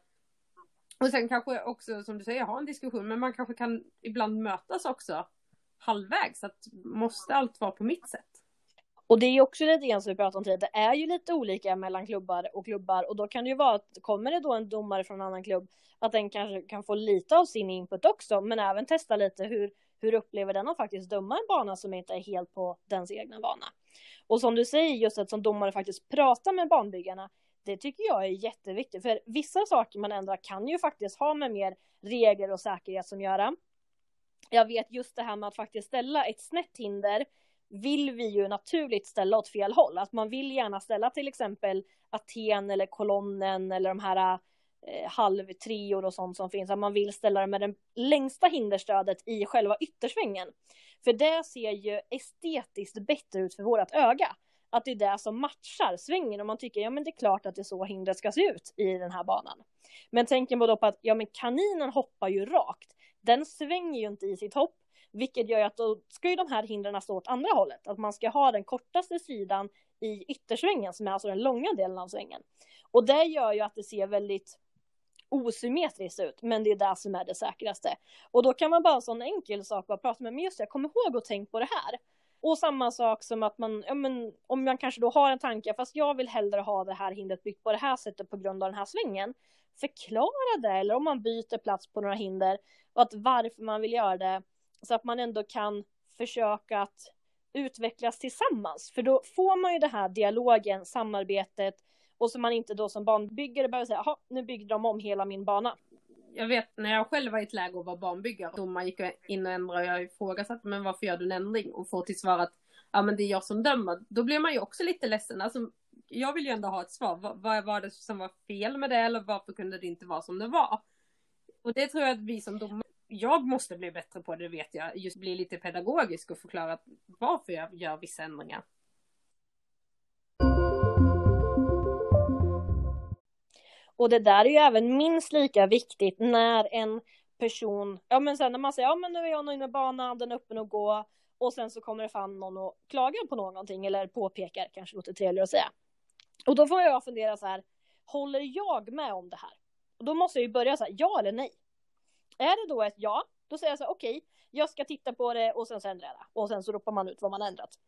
och sen kanske också, som du säger, ha en diskussion, men man kanske kan ibland mötas också halvvägs, att måste allt vara på mitt sätt? Och det är ju också lite grann som vi pratade om tidigare, det är ju lite olika mellan klubbar och klubbar och då kan det ju vara att kommer det då en domare från en annan klubb att den kanske kan få lite av sin input också men även testa lite hur, hur upplever den att faktiskt döma en bana som inte är helt på dens egna bana. Och som du säger just att som domare faktiskt prata med banbyggarna det tycker jag är jätteviktigt för vissa saker man ändrar kan ju faktiskt ha med mer regler och säkerhet som göra. Jag vet just det här med att faktiskt ställa ett snett hinder vill vi ju naturligt ställa åt fel håll. Att man vill gärna ställa till exempel Aten eller kolonnen eller de här eh, halvtrior och sånt som finns. Att man vill ställa det med det längsta hinderstödet i själva yttersvängen. För det ser ju estetiskt bättre ut för vårt öga. Att det är det som matchar svängen och man tycker ja men det är klart att det är så hindret ska se ut i den här banan. Men tänker man då på att ja men kaninen hoppar ju rakt. Den svänger ju inte i sitt hopp vilket gör att då ska ju de här hindren stå åt andra hållet. Att man ska ha den kortaste sidan i yttersvängen som är alltså den långa delen av svängen. Och det gör ju att det ser väldigt osymmetriskt ut, men det är det som är det säkraste. Och då kan man bara en sån enkel sak bara prata med, men just det, jag kommer ihåg och tänk på det här. Och samma sak som att man, ja men om man kanske då har en tanke, fast jag vill hellre ha det här hindret byggt på det här sättet på grund av den här svängen. Förklara det, eller om man byter plats på några hinder, och att varför man vill göra det, så att man ändå kan försöka att utvecklas tillsammans. För då får man ju det här dialogen, samarbetet och så man inte då som banbyggare behöver säga, jaha, nu byggde de om hela min bana. Jag vet när jag själv var i ett läge och var banbyggare, domaren gick in och ändrade och jag ifrågasatte, men varför gör du en ändring? Och får till svar att, ja men det är jag som dömer. Då blir man ju också lite ledsen. Alltså, jag vill ju ändå ha ett svar. Vad, vad var det som var fel med det eller varför kunde det inte vara som det var? Och det tror jag att vi som domare jag måste bli bättre på det, vet jag. Just bli lite pedagogisk och förklara varför jag gör vissa ändringar. Och det där är ju även minst lika viktigt när en person, ja men sen när man säger, ja men nu är jag nöjd med banan, den är öppen att gå. Och sen så kommer det fan någon och klagar på någonting eller påpekar, kanske låter trevligare att säga. Och då får jag fundera så här, håller jag med om det här? Och då måste jag ju börja så här, ja eller nej. Är det då ett ja, då säger jag så här, okej, okay, jag ska titta på det och sen så ändrar jag det. Och sen så ropar man ut vad man ändrat.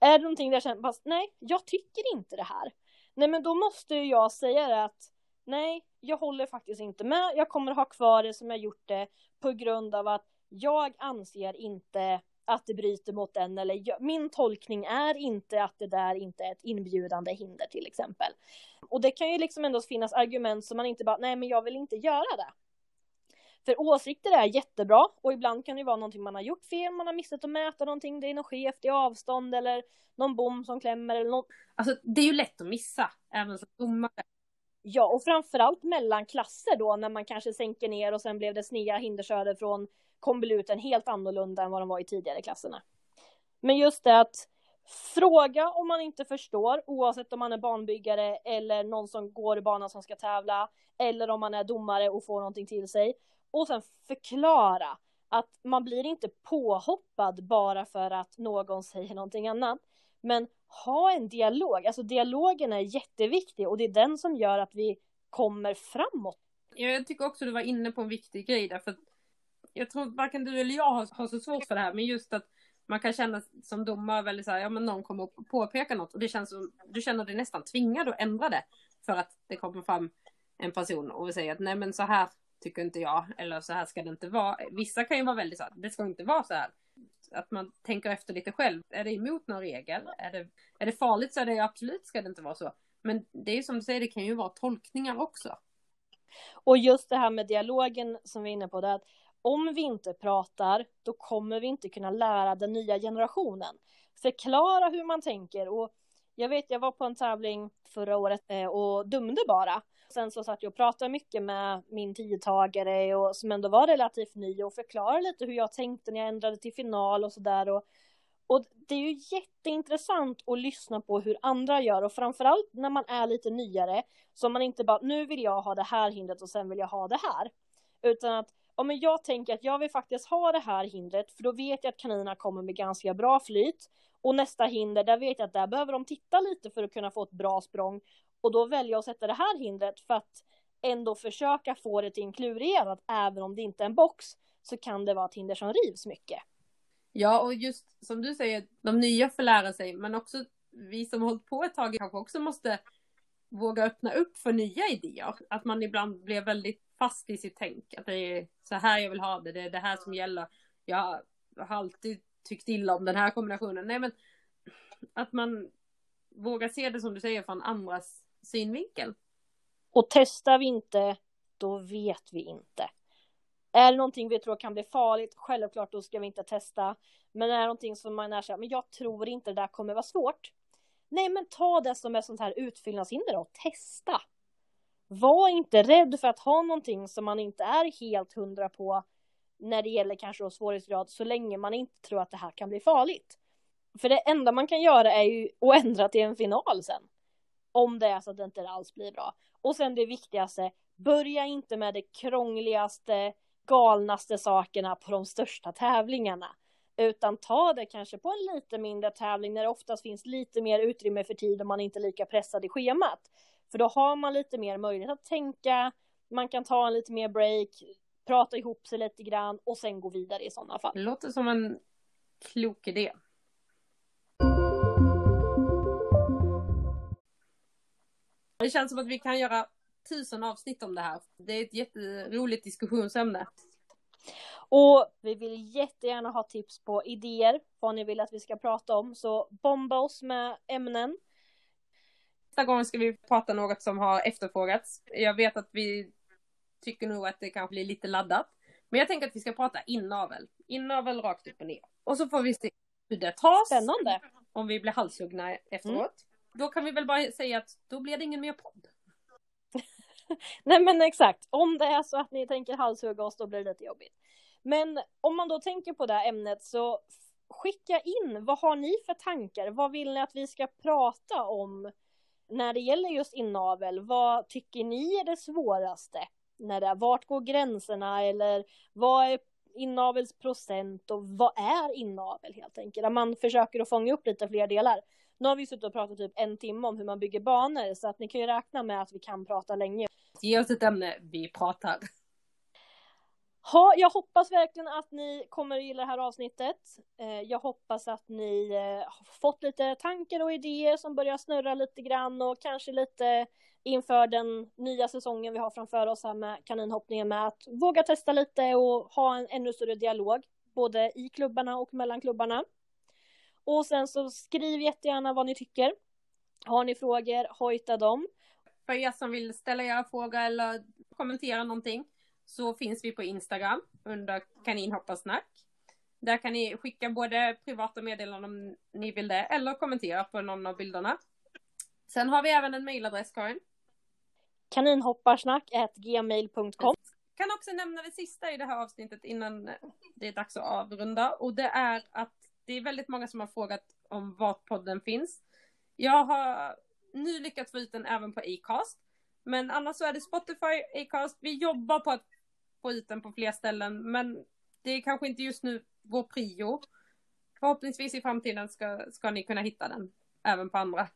Är det någonting där jag känner, fast nej, jag tycker inte det här. Nej, men då måste jag säga det att nej, jag håller faktiskt inte med. Jag kommer ha kvar det som jag gjort det på grund av att jag anser inte att det bryter mot den eller jag, min tolkning är inte att det där inte är ett inbjudande hinder till exempel. Och det kan ju liksom ändå finnas argument som man inte bara, nej men jag vill inte göra det. För åsikter är jättebra och ibland kan det vara någonting man har gjort fel, man har missat att mäta någonting, det är något skevt i avstånd eller någon bom som klämmer eller något. Alltså det är ju lätt att missa, även som domare. Ja, och framförallt mellan klasser då när man kanske sänker ner och sen blev det snea hindersöder från konvoluten helt annorlunda än vad de var i tidigare klasserna. Men just det att fråga om man inte förstår, oavsett om man är banbyggare eller någon som går i banan som ska tävla, eller om man är domare och får någonting till sig och sen förklara att man blir inte påhoppad bara för att någon säger någonting annat. Men ha en dialog, alltså dialogen är jätteviktig och det är den som gör att vi kommer framåt. Jag tycker också du var inne på en viktig grej där, för jag tror varken du eller jag har, har så svårt för det här, men just att man kan känna som domare väldigt så här, ja men någon kommer att påpeka något och det känns som, du känner dig nästan tvingad att ändra det för att det kommer fram en person och säger att nej men så här tycker inte jag, eller så här ska det inte vara. Vissa kan ju vara väldigt så här, det ska inte vara så här. Att man tänker efter lite själv. Är det emot någon regel? Är det, är det farligt så är det absolut ska det inte vara så. Men det är ju som du säger, det kan ju vara tolkningar också. Och just det här med dialogen som vi är inne på, det att om vi inte pratar, då kommer vi inte kunna lära den nya generationen. Förklara hur man tänker och jag vet, jag var på en tävling förra året eh, och dömde bara. Sen så satt jag och pratade mycket med min tidtagare och som ändå var relativt ny och förklarade lite hur jag tänkte när jag ändrade till final och sådär. Och, och det är ju jätteintressant att lyssna på hur andra gör och framförallt när man är lite nyare så man inte bara nu vill jag ha det här hindret och sen vill jag ha det här. Utan att ja, men jag tänker att jag vill faktiskt ha det här hindret för då vet jag att kaninerna kommer med ganska bra flyt. Och nästa hinder, där vet jag att där behöver de titta lite för att kunna få ett bra språng. Och då väljer jag att sätta det här hindret för att ändå försöka få det till en att även om det inte är en box så kan det vara ett hinder som rivs mycket. Ja, och just som du säger, de nya får lära sig, men också vi som har hållit på ett tag kanske också måste våga öppna upp för nya idéer. Att man ibland blir väldigt fast i sitt tänk. Att det är så här jag vill ha det, det är det här som gäller. Jag har alltid tyckt illa om den här kombinationen. Nej, men att man vågar se det som du säger från andras synvinkel. Och testar vi inte, då vet vi inte. Är det någonting vi tror kan bli farligt, självklart då ska vi inte testa. Men är det någonting som man är så här, men jag tror inte det där kommer vara svårt. Nej men ta det som ett sånt här utfyllnadshinder och testa. Var inte rädd för att ha någonting som man inte är helt hundra på när det gäller kanske då svårighetsgrad så länge man inte tror att det här kan bli farligt. För det enda man kan göra är ju att ändra till en final sen. Om det är så att det inte alls blir bra. Och sen det viktigaste, börja inte med det krångligaste, galnaste sakerna på de största tävlingarna. Utan ta det kanske på en lite mindre tävling när det oftast finns lite mer utrymme för tid och man inte är lika pressad i schemat. För då har man lite mer möjlighet att tänka, man kan ta en lite mer break, prata ihop sig lite grann och sen gå vidare i sådana fall. Det låter som en klok idé. Det känns som att vi kan göra tusen avsnitt om det här. Det är ett jätteroligt diskussionsämne. Och vi vill jättegärna ha tips på idéer, vad ni vill att vi ska prata om. Så bomba oss med ämnen. Nästa gång ska vi prata något som har efterfrågats. Jag vet att vi tycker nog att det kanske blir lite laddat. Men jag tänker att vi ska prata inavel. Inavel rakt upp och ner. Och så får vi se hur det tas. Spännande. Om vi blir halshuggna efteråt. Mm. Då kan vi väl bara säga att då blir det ingen mer podd. (laughs) Nej men exakt, om det är så att ni tänker halshugga oss då blir det lite jobbigt. Men om man då tänker på det här ämnet så skicka in, vad har ni för tankar? Vad vill ni att vi ska prata om när det gäller just inavel? Vad tycker ni är det svåraste? När det är, vart går gränserna eller vad är inavelsprocent och vad är inavel helt enkelt? Att man försöker att fånga upp lite fler delar. Nu har vi suttit och pratat typ en timme om hur man bygger banor så att ni kan ju räkna med att vi kan prata länge. Ge oss ett ämne, vi pratar. Ha, jag hoppas verkligen att ni kommer att gilla det här avsnittet. Eh, jag hoppas att ni eh, har fått lite tankar och idéer som börjar snurra lite grann och kanske lite inför den nya säsongen vi har framför oss här med kaninhoppningen med att våga testa lite och ha en ännu större dialog både i klubbarna och mellan klubbarna. Och sen så skriv jättegärna vad ni tycker. Har ni frågor, hojta dem. För er som vill ställa era frågor eller kommentera någonting så finns vi på Instagram under kaninhopparsnack. Där kan ni skicka både privata meddelanden om ni vill det eller kommentera på någon av bilderna. Sen har vi även en mailadress Karin. Kaninhopparsnack.gmail.com Kan också nämna det sista i det här avsnittet innan det är dags att avrunda och det är att det är väldigt många som har frågat om var podden finns. Jag har nu lyckats få ut den även på Acast. Men annars så är det Spotify, Acast. Vi jobbar på att få ut den på fler ställen. Men det är kanske inte just nu vår prio. Förhoppningsvis i framtiden ska, ska ni kunna hitta den även på andra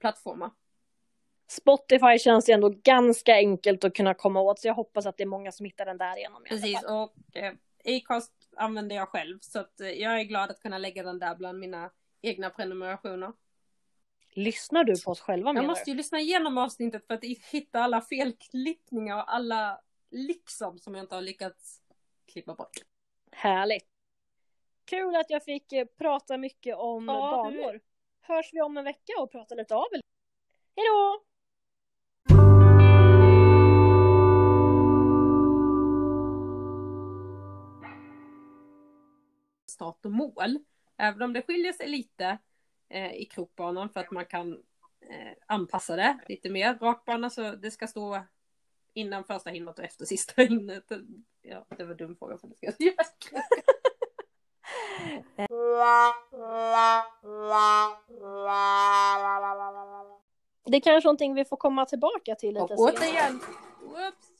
plattformar. Spotify känns ju ändå ganska enkelt att kunna komma åt så jag hoppas att det är många som hittar den där igenom. Precis och eh, Acast använder jag själv så att eh, jag är glad att kunna lägga den där bland mina egna prenumerationer. Lyssnar du på oss själva Jag måste ju lyssna igenom avsnittet för att hitta alla felklippningar och alla liksom som jag inte har lyckats klippa bort. Härligt. Kul att jag fick eh, prata mycket om ja, banor. Du... Hörs vi om en vecka och pratar lite avel. Hejdå! Start och mål. Även om det skiljer sig lite eh, i krokbanan för att man kan eh, anpassa det lite mer. Rakbana så det ska stå innan första hindret och efter sista (laughs) hindret. Ja, det var en dum fråga för det ska jag säga. Det är kanske någonting vi får komma tillbaka till lite och senare. återigen, whoops.